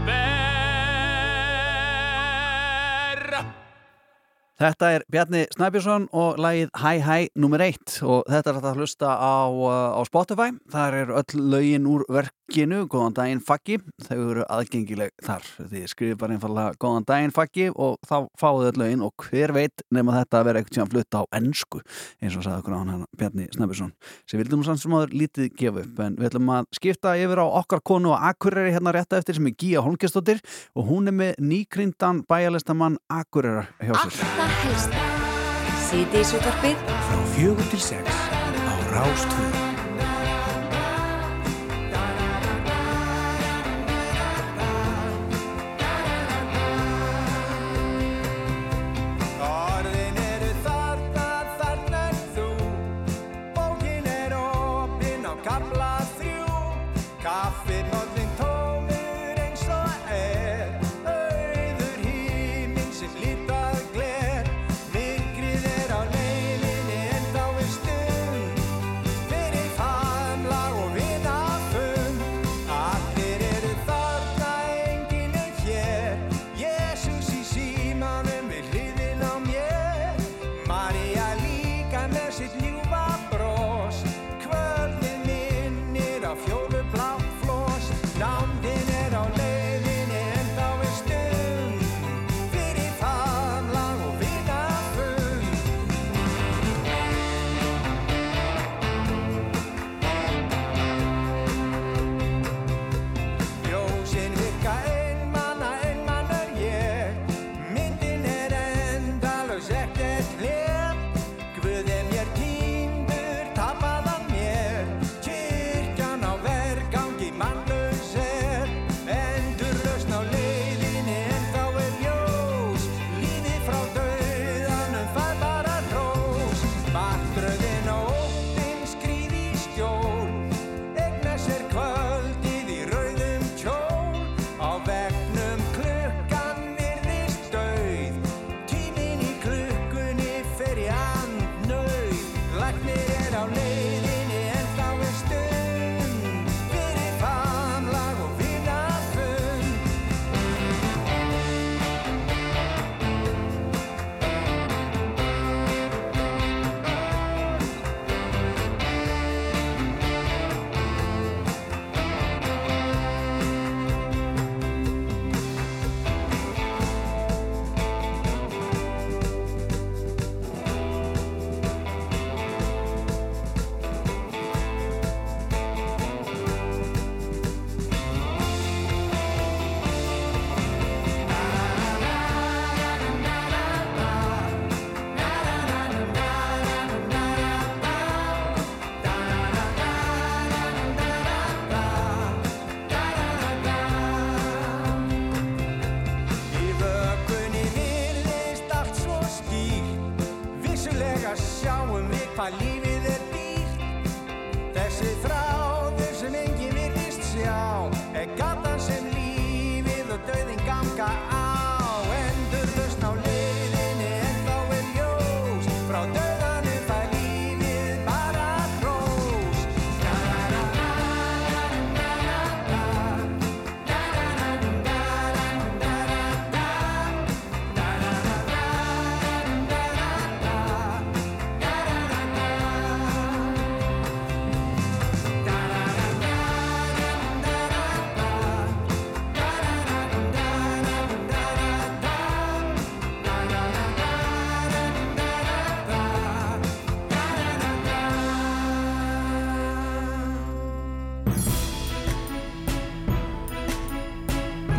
Þetta er Bjarni Snæbjörnsson og lagið Hæ Hæ nummer eitt. Og þetta er hægt að hlusta á, á Spotify. Þar er öll lögin úr verkinu, góðan daginn faggi, þau eru aðgengileg þar. Þið skrifir bara einfallega góðan daginn faggi og þá fáið öll lögin og hver veit nema þetta að vera eitthvað sem flutt á ennsku eins og sagði okkur á hann Bjarni Snæbjörnsson sem vildum nú samt sem áður lítið gefa upp en við ætlum að skipta yfir á okkar konu og Akureyri hérna rétt eftir sem er Gíja Holmgjastóttir og hún er með nýkryndan bæjarlistamann Akureyrar hjá sér. Það helsta. Síðdeis útvarpið Frá fjögur til sex á Rástfjörn.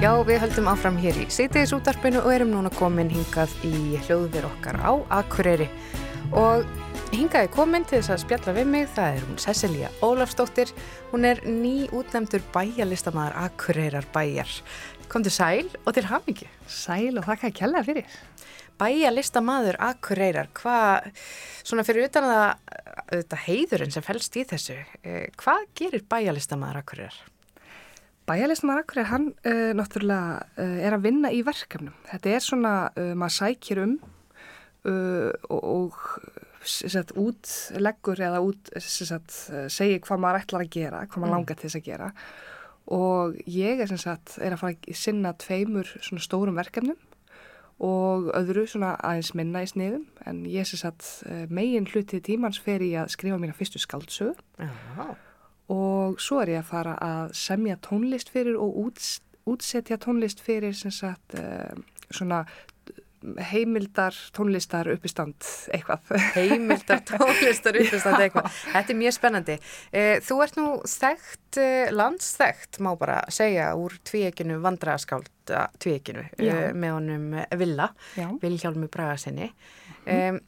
Já, við höldum áfram hér í Seytiðis útarpinu og erum núna komin hingað í hljóðver okkar á Akureyri og hingað er komin til þess að spjalla við mig, það er hún Cecilia Ólafsdóttir, hún er ný útnefndur bæjarlistamæður Akureyrar bæjar. Komdu sæl og til hamingi. Sæl og þakka kella fyrir. Bæjarlistamæður Akureyrar, hvað, svona fyrir utan að þetta heiðurinn sem fælst í þessu, eh, hvað gerir bæjarlistamæður Akureyrar? Bæjarlistamæður Akureyrar, hann uh, náttúrulega uh, er að vinna í verkefnum. Þetta er svona, uh, maður sækir um uh, og, og sagt, útleggur eða út, sagt, segir hvað maður ætlar að gera, hvað maður Mm. langar til þess að gera. Og ég er, sagt, er að fara að sinna tveimur svona stórum verkefnum og öðru svona aðeins minna í sniðum en ég uh, megin hluti tímans fer í að skrifa mína fyrstu skaldsögu Já. Og svo er ég að fara að semja tónlist fyrir og úts, útsetja tónlist fyrir sem sagt uh, svona heimildar tónlistar uppistand eitthvað. Heimildar tónlistar uppistand eitthvað. Þetta er mjög spennandi. Eh, Þú ert nú þekkt, eh, landsþekkt má bara segja úr tvíekinu vandraskálda tvíekinu með honum eh, Villa, Já. Vilhjálmi Bragasinni. Um,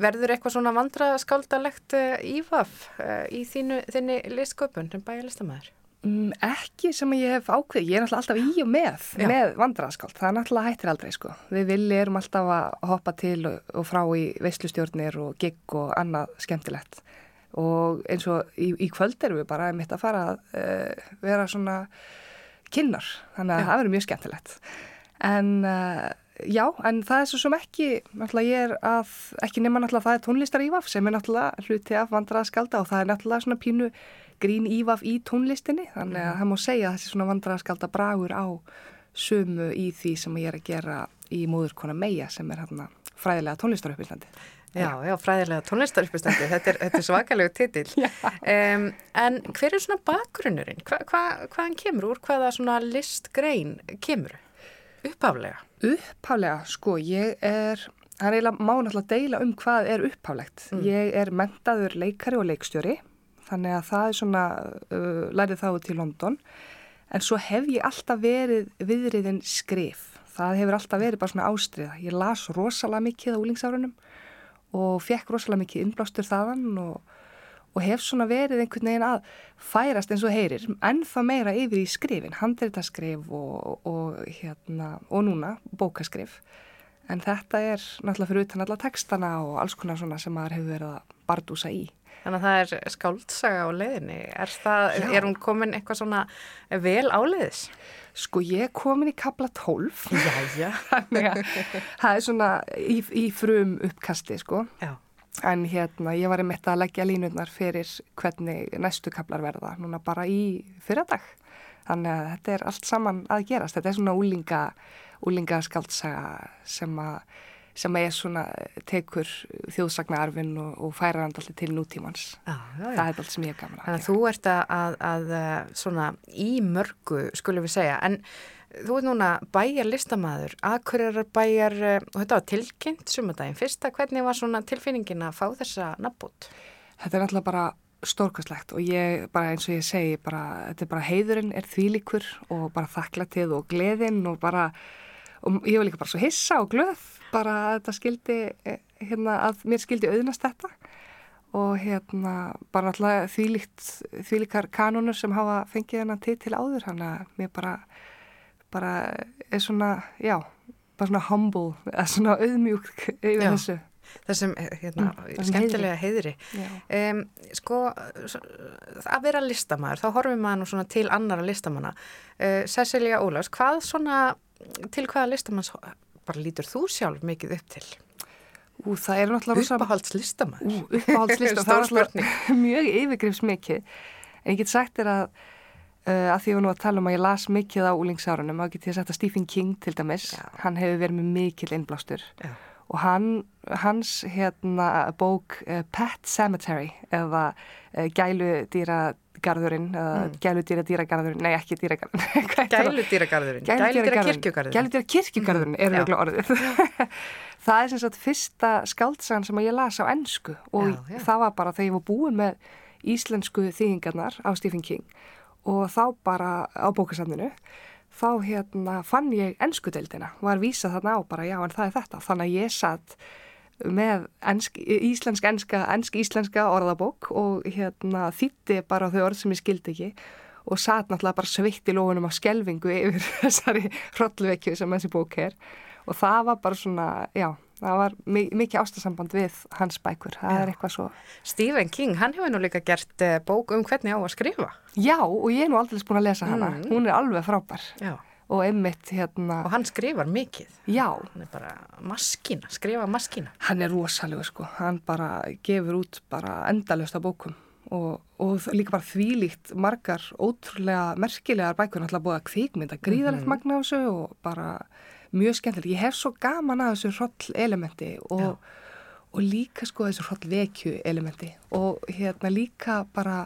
verður eitthvað svona vandraskáldalegt ívaf uh, í þínu, þinni listsköpun sem bæjarlistamæður? Mm, ekki sem ég hef ákveð, ég er alltaf í og með, Já. með vandraðskáld, það er náttúrulega hættir aldrei sko. Við villi erum alltaf að hoppa til og, og frá í veislustjórnir og gigg og annað skemmtilegt og eins og í, í kvöld erum við bara mitt að fara að uh, vera svona kynnar, þannig að Já. það verður mjög skemmtilegt. En uh, já, en það er svo sem ekki, náttúrulega ég er að, ekki nema náttúrulega það er tónlistar ívaf sem er náttúrulega hluti af vandraðskalda og það er náttúrulega svona pínu grín ívaf í tónlistinni, þannig að það má segja að þessi svona vandraðskalda bragur á sömu í því sem ég er að gera í móðurkona Meija sem er hérna fræðilega tónlistarupphildandi. Já, já, fræðilega tónlistaruppistandi, þetta er, þetta er svakalegu titill. Um, en hver er svona bakgrunnurinn? Hva, hva, hvaðan kemur úr? Hvaða svona listgrein kemur? Uppaflega? Upphaflega, sko, ég er, það er eiginlega má náttúrulega deila um hvað er upphaflegt. Mm. Ég er mentaður leikari og leikstjóri, þannig að það er svona, uh, lærið þá til London, en svo hef ég alltaf verið viðriðin skrif. Það hefur alltaf verið bara svona ástriða. Ég las rosalega mikið á úlingsárunum og fekk rosalega mikið innblástur þaðan og, og hef svona verið einhvern veginn að færast eins og heyrir, ennþá meira yfir í skrifin, handreitaskrif og, og, hérna, og núna bókaskrif. En þetta er náttúrulega fyrir utan alla textana og alls konar svona sem maður hefur verið að bardúsa í. Þannig að það er skáldsaga á leiðinni. Er, það, er hún komin eitthvað svona vel áleiðis? Sko ég er komin í kapla 12. Jæja. Þannig að það er svona í, í frum uppkasti sko. Já. En hérna ég var einmitt að leggja línurnar fyrir hvernig næstu kaplar verða. Núna bara í fyrradag. Þannig að þetta er allt saman að gerast. Þetta er svona úlinga, úlinga skaldsaga sem að sem að ég svona tekur þjóðsagnaarfin og, og færa hann alltaf til nútímans. Já, já, já. Það er alltaf sem ég er gaman að Þannig að þú ert að, að, að svona í mörgu, skulum við segja, en þú ert núna bæjar listamæður, aðkurjar bæjar, og þetta var tilkynnt sumardaginn fyrsta, hvernig var svona tilfinningin að fá þessa nafnbút? Þetta er alltaf bara stórkastlegt og ég bara eins og ég segi bara, þetta er bara heiðurinn er þvílíkur og bara þakklatið og gleðin og bara, og ég var líka bara svo hissa og glöð bara þetta skildi, eh, hérna, að mér skildi auðnast þetta. Og hérna bara alltaf þvílíkt, þvílíkar kanonur sem hafa fengið hennar til til áður, hann að mér bara, bara er svona, já, bara svona humble, eða svona auðmjúk yfir Já. þessu. þessum hérna, Mm, skemmtilega heiðri. Já. Um, sko, að vera listamaður, þá horfum maður nú svona til annara listamanna. Uh, Cecilia Ólafs, hvað svona, til hvaða listamanns bara lítur þú sjálf mikið upp til? Ú, það er náttúrulega rosa... Uppáhalds listamaður. Ú, uppáhalds listamaður. Stór það er náttúrulega mjög yfirgrifsmikið. En ég get sagt þér að uh, að því var nú að tala um að ég las mikið á úlingsárunum, þá get ég sagt að Stephen King til dæmis, hann hefur verið með mikil innblástur. Já. Og hann, hans hérna bók uh, Pet Cemetery eða uh, gæludýragarðurinn, eða Mm. gæludýra dýragarðurinn, nei ekki dýragarðurinn. Gæludýragarðurinn, gæludýrakirkjugarðurinn. Gæludýrakirkjugarðurinn er Já. auðvitað orðið. það er sem sagt fyrsta skaldsagan sem ég las á ennsku og Já, já. það var bara þegar ég var búin með íslensku þýðingarnar á Stephen King og þá bara á bókasafninu þá hérna fann ég ennskudeildina var að vísa þarna á bara já en það er þetta. Þannig að ég satt með ensk, íslensk enska, ensk íslenska orðabók og hérna þýtti bara þau orð sem ég skildi ekki og satt náttúrulega bara sveitt í lófunum af skelvingu yfir þessari hrollvekju sem þessi bók er. Og það var bara svona, já, það var mi mikið ástasamband við hans bækur, það Já. er eitthvað svo. Stephen King, hann hefur nú líka gert uh, bók um hvernig á að skrifa. Já, og ég er nú aldrei búin að lesa hana, Mm. hún er alveg frábær Já. og einmitt hérna. Og hann skrifar mikið. Já. Hann er bara maskína, skrifa maskína. Hann er rosalegur sko, hann bara gefur út bara endalösta bókum og, og líka bara þvílíkt margar ótrúlega merkilegar bækur náttúrulega búið að kvikmynda gríðalegt Mhm. magna á þessu og bara mjög skemmtilegt. Ég hef svo gaman að þessu hroll elementi og, og líka sko þessu hroll vekju elementi og hérna líka bara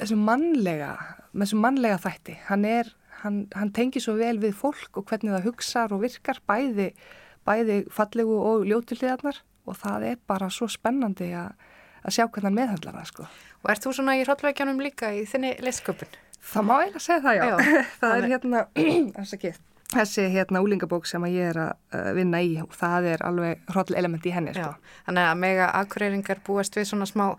þessu mannlega, þessu mannlega þætti. Hann er, hann, hann tengir svo vel við fólk og hvernig það hugsar og virkar bæði, bæði fallegu og ljótiliðarnar og það er bara svo spennandi að, að sjá hvernig hann meðhandlar það sko. Og ert þú svona í hrollveikjanum líka í þinni listsköpun? Það má eiginlega segja það, já. Já. það er hérna, afsakið, þessi hérna úlingabók sem að ég er að uh, vinna í og það er alveg hroll element í henni, sko. Þannig að mega akureyringar búast við svona smá uh,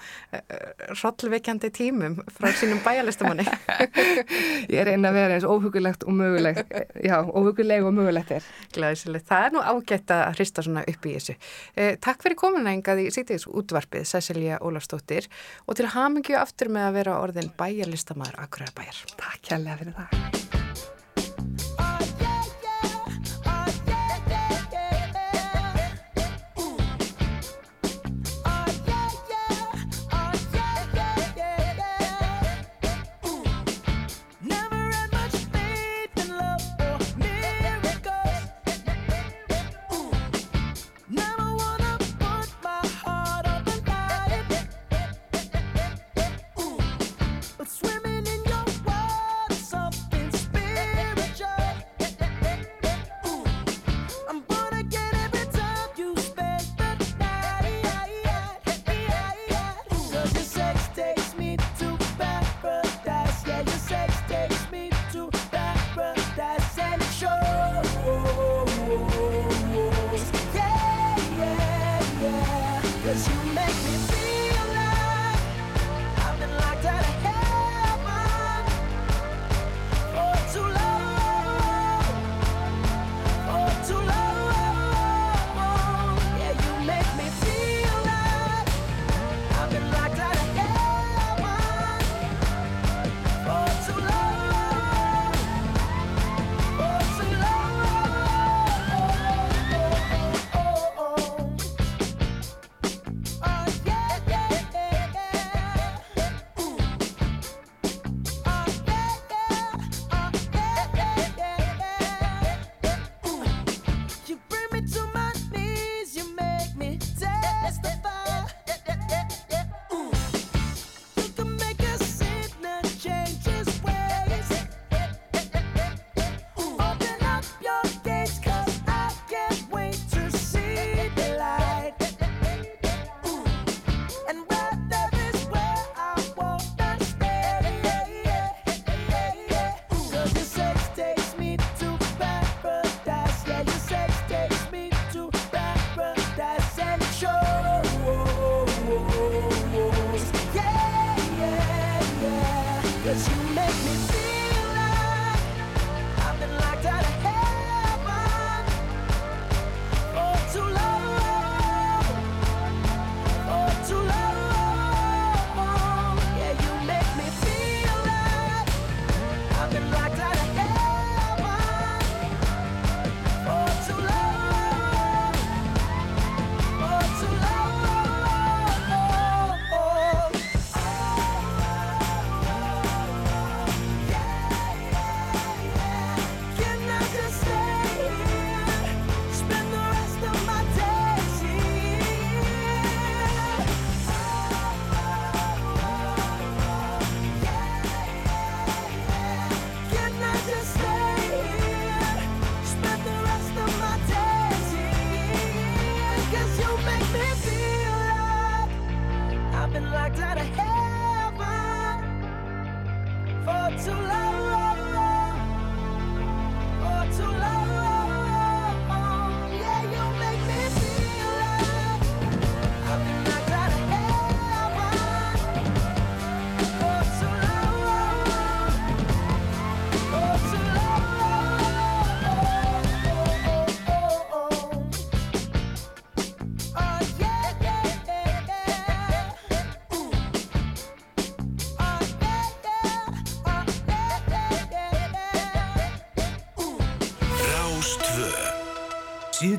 hrollveikjandi tímum frá sínum bæjarlistamanni. Ég er einn að vera eins óhugulegt og mögulegt, já, óhuguleg og mögulegt er. Glæsilegt. Það er nú ágætt að hrista svona upp í þessu. Eh, takk fyrir komuna engað í sítið útvarpið, Cecilia Ólafsdóttir og til hamingju aftur með að vera orðin bæjarlistamæður Akureyrarbæjar. Takk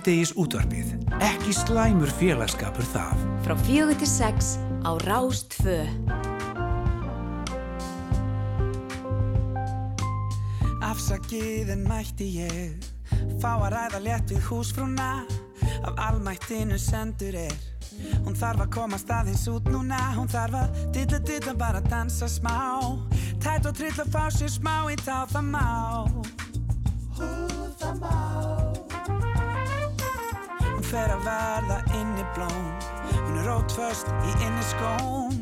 Síðdegis útvarpið. Ekki slæmur félagskapur það. Frá fjögur til sex á Rástfö. Afsakið en mætti ég Fá að ræða létt við húsfrúna Af almættinu sendur er Hún þarf að komast aðeins út núna Hún þarf að dilla dilla bara dansa smá Tætt og trill að fá sér smá í tá fer að verða inni blóm. Hún er rótföst í inni skóm.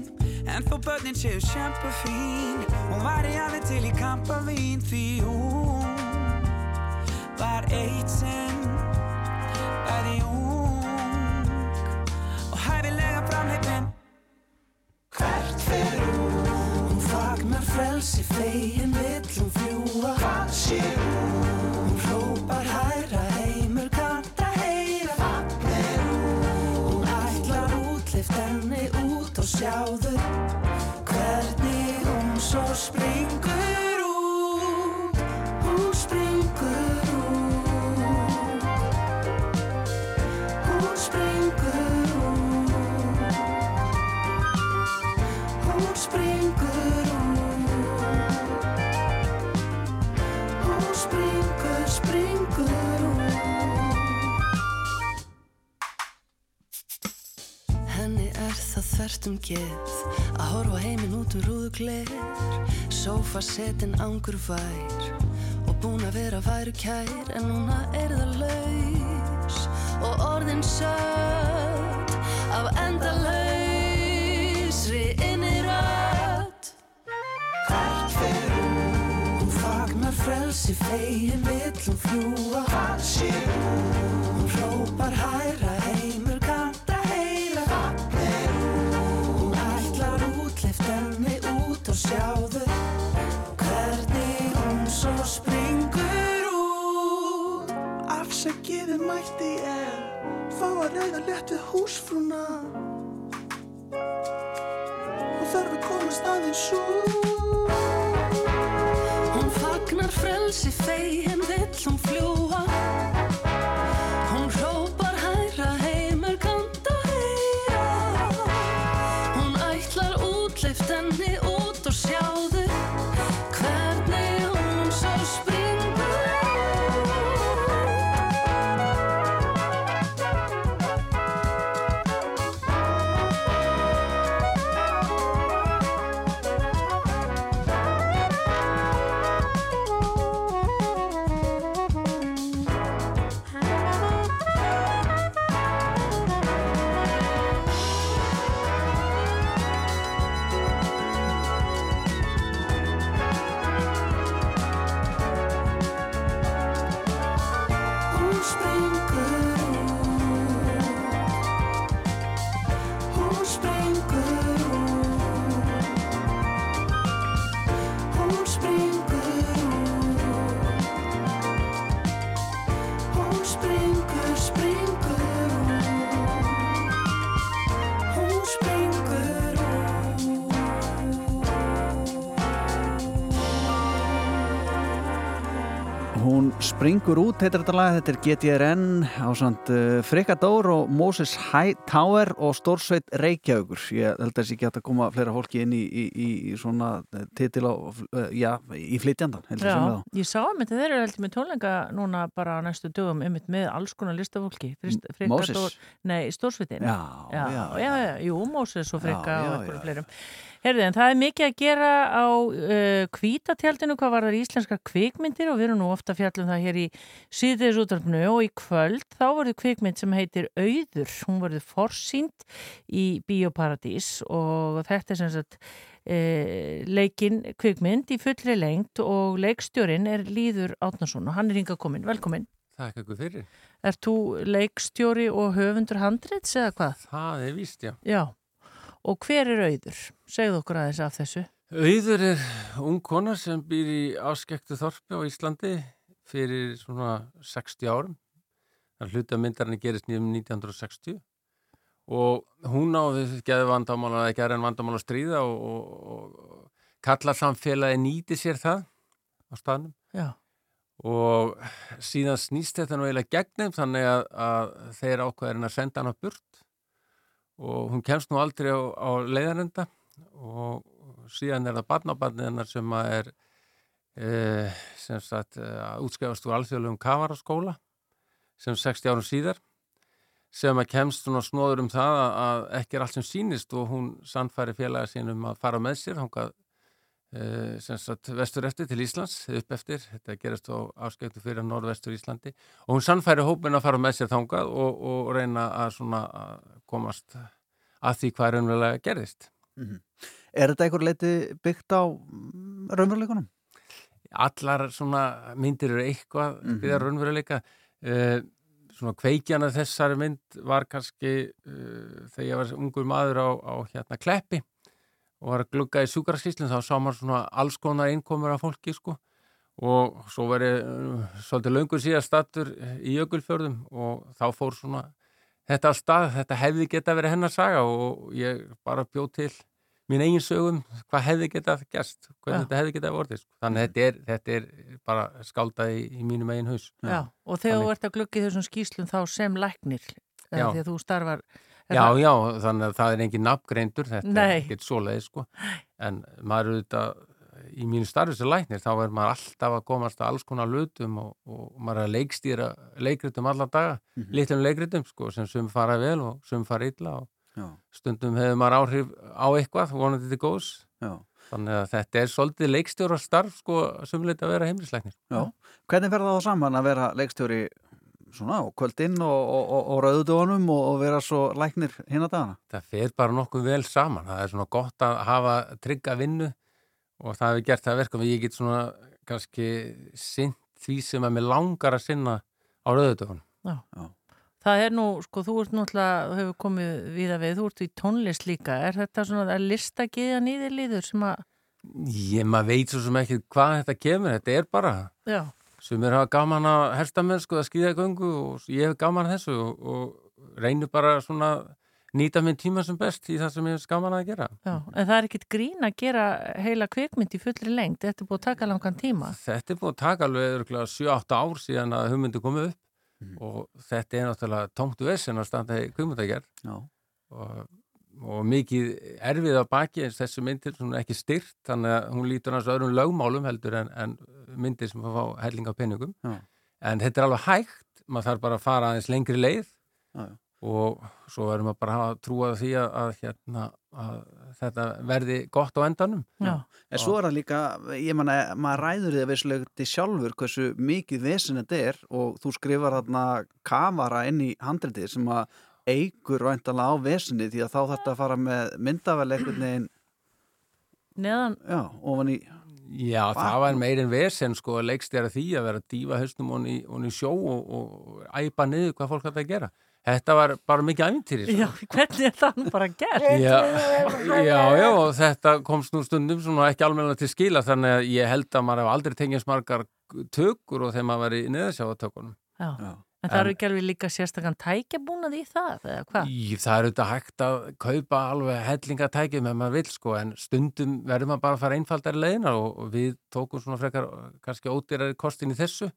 En þó börnin séu sjampa fín Hún var í alveg til í kampa vín Því hún var eitt sinn Sófa setin ángur vær og búin að vera væru kær en núna er það laus og orðin sött af endalausri innirödd Hvert fer hún? Hún fagnar frelsi fegin vill hún fljúa Hvað sé hún? Hún hrópar hæra heimur kanta Afsækiði mætti ég Fá að ræða létt við húsfrúna. Hún þarf að komast aðeins út Hún fagnar frelsi fegin vill hún fljúa springur út, heitir þetta lag, þetta er GTRN á samt uh, Frikka Dór og Moses Hightower og Stórsveit Reykjavíkur. Ég held að þessi ekki hægt að koma fleira fólki inn í, í, í, í svona eh, titil á, uh, já, í flytjandan, Já, ég sá að þeir eru heldur með tónleika núna bara næstu dögum einmitt með alls konar listafólki. Moses? Nei, Stórsvitin Já, já, já, já, já, jú, Moses og Frikka Já, já, og já, einhverjum fleirum Herði, en það er mikið að gera á uh, kvítatjaldinu hvað var það íslenska kvikmyndir og við erum nú ofta fjallum það hér í síðdegisútarpnu og í kvöld þá verður kvikmynd sem heitir Auður, hún verður forsýnd í Bíóparadís og þetta er sem sagt uh, leikin kvikmynd í fullri lengt og leikstjórin er Líður Átnarsson og hann er hinga komin, velkomin Takk ykkur fyrir. Er þú leikstjóri og höfundur handrits eða hvað? Það er víst, já. Já, og hver er auður? Segðu okkur aðeins af þessu. Auður er ung kona sem býr í áskektu þorpi á Íslandi fyrir svona 60 árum. Það hluta myndarinn gerist nýjum 1960 og hún á þessi geði vandamál að ekki er en vandamál að stríða og, og, og kalla samfélagi nýti sér það á staðnum Já. og síðan snýst þetta nú eiginlega gegnum þannig að, að þeir ákveðin að senda hana burt og hún kemst nú aldrei á, á leiðarenda. Og síðan er það barnabarnið hennar sem er e, sem sagt að útskefast úr alþjóðlegum kavaraskóla sem 60 árum síðar sem að kemst svona snóður um það að, ekki er allt sem sýnist og hún sannfæri félaga sín um að fara með sér e, sagt vestur eftir til Íslands upp eftir, þetta gerast á áskektu fyrir norðvestur Íslandi og hún sannfæri hópin að fara með sér þangað og, og reyna að svona að komast að því hvað raunverulega gerðist Mhm. Er þetta einhver leiti byggt á mm, raunveruleikunum? allar svona myndir eru eitthvað Mhm. við að raunveruleika uh, svona kveikjana þessari mynd var kannski uh, þegar ég var ungur maður á, á hérna kleppi og var að glugga í sjúkraskíslinn þá sá maður svona alls konar innkomur af fólki sko. Og svo var ég uh, svolítið löngur síðan stattur í jökulfjörðum og þá fór svona þetta á stað, þetta hefði geta verið hennar saga og ég bara bjóð til mín eigin sögum, hvað hefði geta gerst, hvernig Já. þetta hefði geta vorið sko. þannig að þetta er, þetta er bara skáldaði í, í mínum eigin haus. Já, og þegar þú ert að glugga í þessum skýslum þá sem læknir, að þú starfar Já, það- já, þannig að það er engin nafngreindur, þetta Nei. er ekkert svoleið sko. en maður er auðvitað í mínu starfi sem læknir, þá er maður alltaf að komast að alls konar lutum og, og maður er að leikstýra leikritum allan daga, Mhm. litlum leikritum sko, sem sum fara vel og sum fara illa og Já. stundum hefur maður áhrif á eitthvað, vonandi til góðs Já. þannig að þetta er svolítið leikstjóra starf sko, sumleita að vera heimlisleiknir Já. Hvernig fer það þá saman að vera leikstjóri svona á kvöldinn og, og, og, og rauðudónum og, og vera svo læknir hinn að dagana? það fer bara nokkuð vel saman það er svona gott að hafa trygga vinnu og það hefur gert það verkum að ég get svona kannski sinn því sem að mér langar að sinna á rauðutöfun Já. Það er nú, sko, þú ert náttúrulega, þú hefur komið víða við, þú ert í tónlist líka. Er þetta svona að lista geða nýðir líður sem að, ég maður veit svo sem ekki hvað þetta kemur þetta er bara já, sem er hafa gaman að herstamennsku að skýða göngu og ég hef gaman að þessu og, og reynir bara svona nýta minn tíma sem best í það sem ég hef gaman að gera já, en það er ekkit grín að gera heila kvikmynd í fullri lengt. Þetta er búið að taka langan tíma. Þetta er búin að taka alveg örugglega 7-8 ár síðan að hugmyndi komið upp og þetta er náttúrulega tóngtu vessin að standa í kvikmyndagerð Já. og, og mikið erfið á baki eins þessu myndir sem er ekki styrt þannig að hún lítur hans öðrum lögmálum heldur en, en myndir sem fá helling af peningum Já. en þetta er alveg hægt maður þarf bara að fara aðeins lengri leið Já, já. og svo verðum við bara að trúa því að, að, hérna, að þetta verði gott á endanum Já. En svo er það líka, ég manna, maður ræður því að vissulegti sjálfur hversu mikið vesen þetta er og þú skrifar þarna kafara inn í handritið sem að eigur væntalega á vesinni því að þá þetta að fara með myndavel einhvern veginn, Neðan, já, ofan í, Já, það var meirinn vesen sko að leikstjara því að vera að dýfa hausnum honni í sjó og, og æpa niður hvað fólk hætti að gera. Þetta var bara mikið æfintýri. já, hvernig er það nú bara gert? Já, já, já, og þetta komst nú stundum svona ekki almenna til skila þannig að ég held að maður hef aldrei tengist margar tökur og þegar maður var í neðarsjávatökunum. Já. En það eru ekki alveg líka sérstakann tækjabúnað í það, eða hvað? Í, það er auðvitað hægt að kaupa alveg hellingatækjum ef maður vil sko en stundum verður maður bara að fara einfaldari leiðina og, og við tókum svona frekar kannski ódýrari kostin í þessu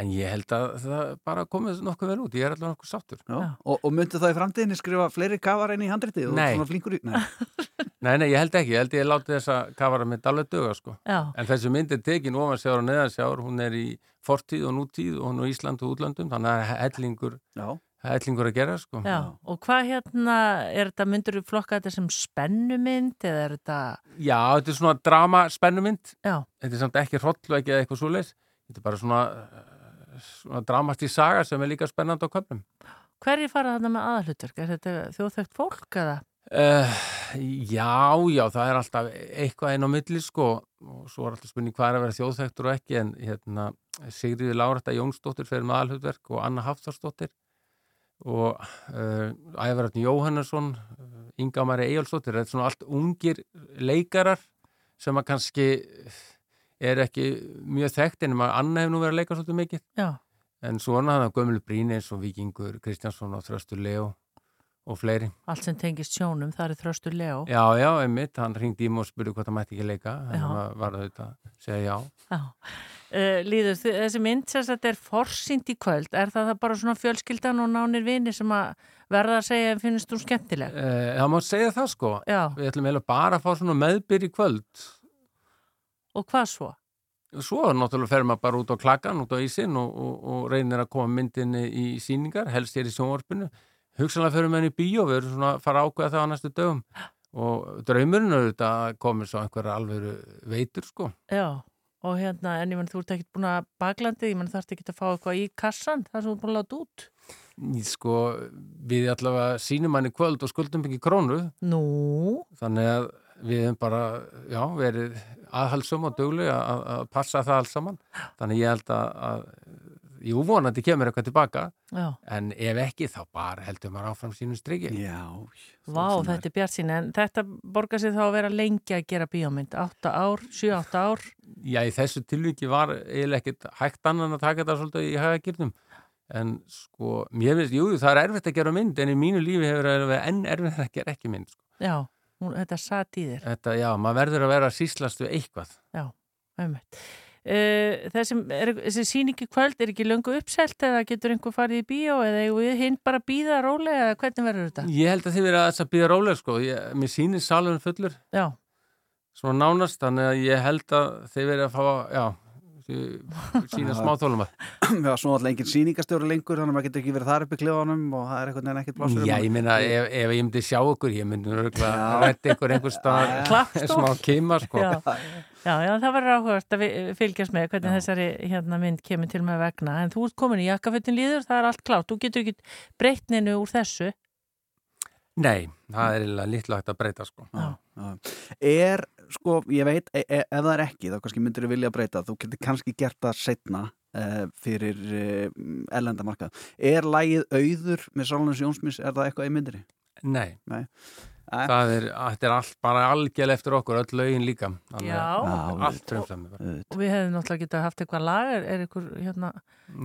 en ég held að það bara komið nokkuð vel út, ég er allavega nokkuð sáttur. og, og myndi það í framtíðinni skrifa fleiri kafara inn í handritið og Nei. svona flinkur í, nei, Nei, nei, ég held ekki, ég held ég láti þessa kafara mynd alveg döga sko. Já. En þessi mynd er tekin ofan sjáur og neðan sjáur, hún er í fortíð og nútíð og hún er í Ísland og útlöndum, þannig að það er hellingur, hellingur að gera sko. Já, og hvað hérna, er þetta, myndur þú flokka þetta sem spennumynd eða er þetta, Já, þetta er svona drama spennumynd. Þetta er samt ekki hrollu ekki eða eitthvað svoleiðis. Þetta er bara svona, eh, í saga sem er líka spennandi á köpnum. hverju fara þarna með aðalhutverk? Er þetta þjóðþögt fólk eða? Uh, já, já, það er alltaf eitthvað einn á milli sko og svo er alltaf spurning hvað er að vera þjóðþektur og ekki en hérna Sigriði Láretta Jónsdóttir fyrir með aðalhutverk og Anna Hafþórsdóttir og uh, Ævararni Jóhannesson uh, Inga Mari Eyjálsdóttir þetta er svona allt ungir leikarar sem að kannski er ekki mjög þekkt en maður Anna hefur nú verið að leika svolítið mikið Já. en svona það gömlu bríni eins og Víkingur Kristjánsson og Þröstur Leo og fleiri. Allt sem tengist sjónum, það er þröstur Leo. Já, já, einmitt, hann ringdi í mig og spurði hvort hann mætti ekki leika, Já. hann var- auðvitað að segja já. Já. Uh, líður, þessi mynd sem þetta er forsýnd í kvöld, er það, það bara svona fjölskyldan og nánir vini sem að verða að segja en finnst þú skemmtileg? Uh, það má segja það sko, Já. við ætlum eiginlega bara að fá svona meðbyr í kvöld. Og hvað svo? Svo náttúrulega fer maður bara út á klakkan, út á ísinn og, og, og reynir að koma myndinni í síningar, helst hér í sjónvarpinu. Hugsanlega fyrir menn í bíó, við erum svona að fara ákveða það á næstu dögum. Og draumurinn auðvitað að komið svo einhverja alvöru veitur sko. Já, og hérna, en ég menn þú ert ekkert búin að baklandi, ég menn þarfst ekki að fá eitthvað í kassan, það sem þú ert búin að láta út. Sko, við allavega sínum hann í kvöld og skuldum ekki krónu. Nú? Þannig að við hefum bara, já, verið aðhalsum og duglu að, að passa það alls saman. Þannig ég held að, að jú, vonandi kemur eitthvað tilbaka. Já. En ef ekki, þá bara heldur maður áfram sínum striki. Já. Vá, þetta er bjart sín, en þetta borgar sig þá að vera lengi að gera bíómynd, 8 ár, 7-8 ár. Já, í þessu tilviki var eiginlega ekkert hægt annan að taka þetta svolítið í hagagirnum. En sko, mér finnst, jú, það er erfitt að gera mynd, en í mínu lífi hefur það verið enn erfitt að gera ekki mynd. Sko. Já, hún, þetta satt í þér. Þetta, já, maður verður að vera síslast við eitthvað. Já, einmitt. Uh, þessi, þessi síningi kvöld er ekki löngu uppselt eða getur einhver farið í bíó eða við hinn bara býða rólega eða hvernig verður þetta? Ég held að þið verið að býða rólega, sko. Ég, mér sýnir salun fullur. Já. Svona nánast, þannig að ég held að þið verið að fá, já, sína smáþólum að. Já, svo alltaf engin sýningastjóri lengur þannig að maður getur ekki verið þar upp í klefanum og það er eitthvað neina ekkert plásur Já, ég minna, ef, ef ég myndi sjá okkur, ég myndi örgulega rætti ykkur einhver stað smá kima, sko. Já, já, já, það verður áhugast að fylgjast með hvernig þessari hérna, mynd kemur til með vegna. En þú ert komin í jakkafötin líður, það er allt klátt þú getur ekki breytninu úr þessu. Nei, það er hægt að breyta, sko. Já. Er, sko, ég veit, e e ef það er ekki þá kannski myndir þú vilja breyta, þú getur kannski gert það setna uh, fyrir uh, erlendamarkað. Er lægið auður með Sálunins Jónsmís, er það eitthvað í myndinni? Nei. Nei. Það er, þetta er allt bara algjörlega eftir okkur, öll lögin líka. Þannig Já. Já, Allt frumsami bara. og við hefum náttúrulega getað haft eitthvað lag er, er ykkur hérna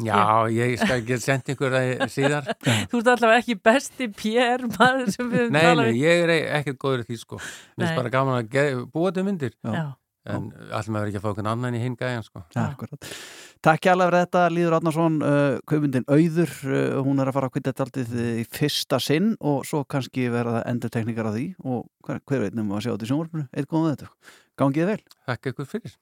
Já, ég skal ekki senda ykkur það síðar. Þú ert allavega ekki besti PR maður sem við höfum Nei, talað nei, ég er ekkert góður í því, sko. Mér finnst bara gaman að búa til myndir. Já. En allir maður ekki að fá okkur annan í hinn gæjan, sko. Ja. Takk hjá alveg fyrir þetta, Líður Átnarsson, uh, kaupundin Auður, uh, hún er að fara að kvita daldið í fyrsta sinn og svo kannski verða endur teknikar á því og hver, hver veit nefnum að sjá þetta í sjónvarpinu, eitt góðum þetta. Gangið vel. Takk ykkur fyrir.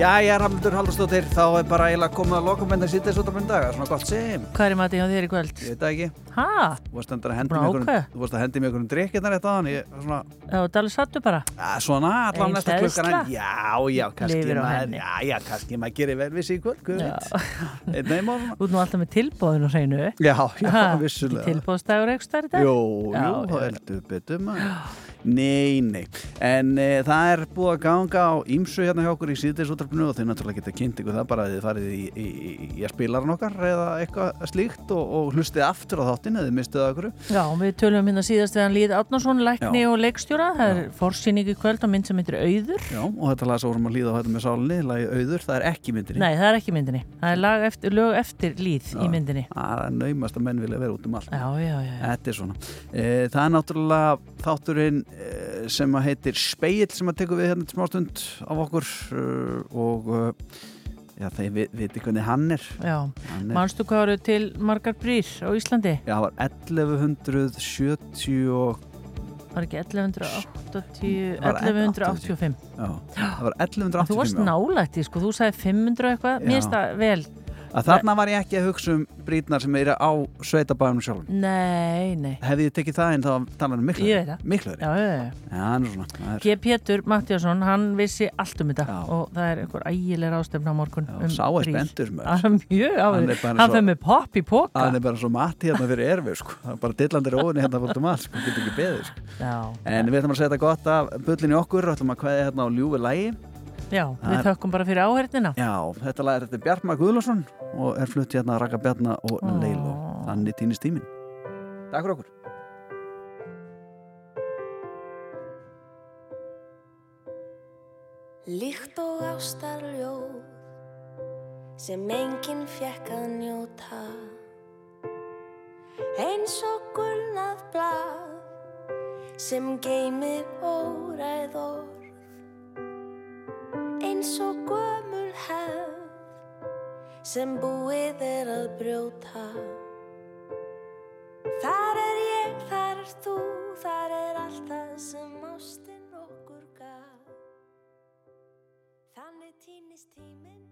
Jæja, Ramlundur Haldarsdóttir, þá er bara eiginlega komið að loka með það sýttis út af minn daga, svona gott sem. Hvað er matið hjá þér í kvöld? Ég veit það ekki. Hæ? Þú varst að hendi hendi með einhverjum drikkirnar eitt á hann, ég, svona, Já, Dalí sattu bara. ja, svona, allan Ein næsta klukkan, en já, já, kannski maður, já, já, kannski maður gerir vel við sig í kvöld, hvað Já. veit. Einn neym á svona. Þú ert nú alltaf með tilbóðin og hreinu. Já, já, vissulega. Tilbóðstæður Nei, nei. En e, það er búið að ganga á ímsu hérna hjá okkur í síðdeisútarpinu og þið náttúrulega geta kynnt ykkur það bara að þið farið í, í, í, í að spilaran okkar eða eitthvað slíkt og, og hlustið aftur á þáttin eða það okkur. Já, við tölum hérna síðast við hann Líð Átnarsson, lækni Já. og leikstjóra. Það er forsýning í kvöld á mynd sem heitir Auður. Já, og þetta lag sem vorum að líða á þetta með sálinni, lagi auður, það er ekki myndinni. Nei, það er ekki myndinni. Það er lag eftir, lög eftir Líð í myndinni. Það er naumast að menn vilja vera út um allt. Já, já, já. Þetta er svona. E, það er náttúrulega þátturinn sem að heitir Speill sem að tekur við hérna til smástund af okkur e, og e, já, þeir vi- viti hvernig hann er. Já, Hann manstu hvað eru til margar brýr á Íslandi? Já, það var 1170 og... Var ekki 1180, Var 1185? Já, það var 1185. Þú varst nálægt í, sko, þú sagði 500 eitthvað, mér finnst það vel. Að þarna var ég ekki að hugsa um brýtnar sem eru á sveitabæðunum sjálfum. Nei, nei. Hefði ég tekið það inn þá talar um miklu. Ég veit það. Miklu Já, já, já. Já, hann er svona. það G. Pétur Mattiasson, hann vissi allt um þetta og það er einhver ægileg rástefna á morgun um sá er. Hann er mjög Hann hann svo- fyrir með popp í póka Hann er bara svo mati hérna fyrir erfi, sko. Það bara dillandir óvinni hérna fórt um allt, sko. Getur ekki beðið, sko. Já. En við ætlum að setja gott af bullin í okkur ætlum að kveðja hérna á ljúfi lægi. Já, Það við þökkum bara fyrir áhörnina Já, þetta lag er þetta Bjartmar Guðlásson og er flutt hérna að Raka Bjarna og Ó. Leilo. Þannig týnist tíminn. Takk fyrir okkur. Líkt og ástarljóð sem enginn fjekk að njóta eins og gulnað blað sem geymir óræð orð eins og gömul hefð sem búið er að brjóta. Þar er ég, þar er þú, þar er allt það sem ástin okkur gaf. Þannig týnist tíminn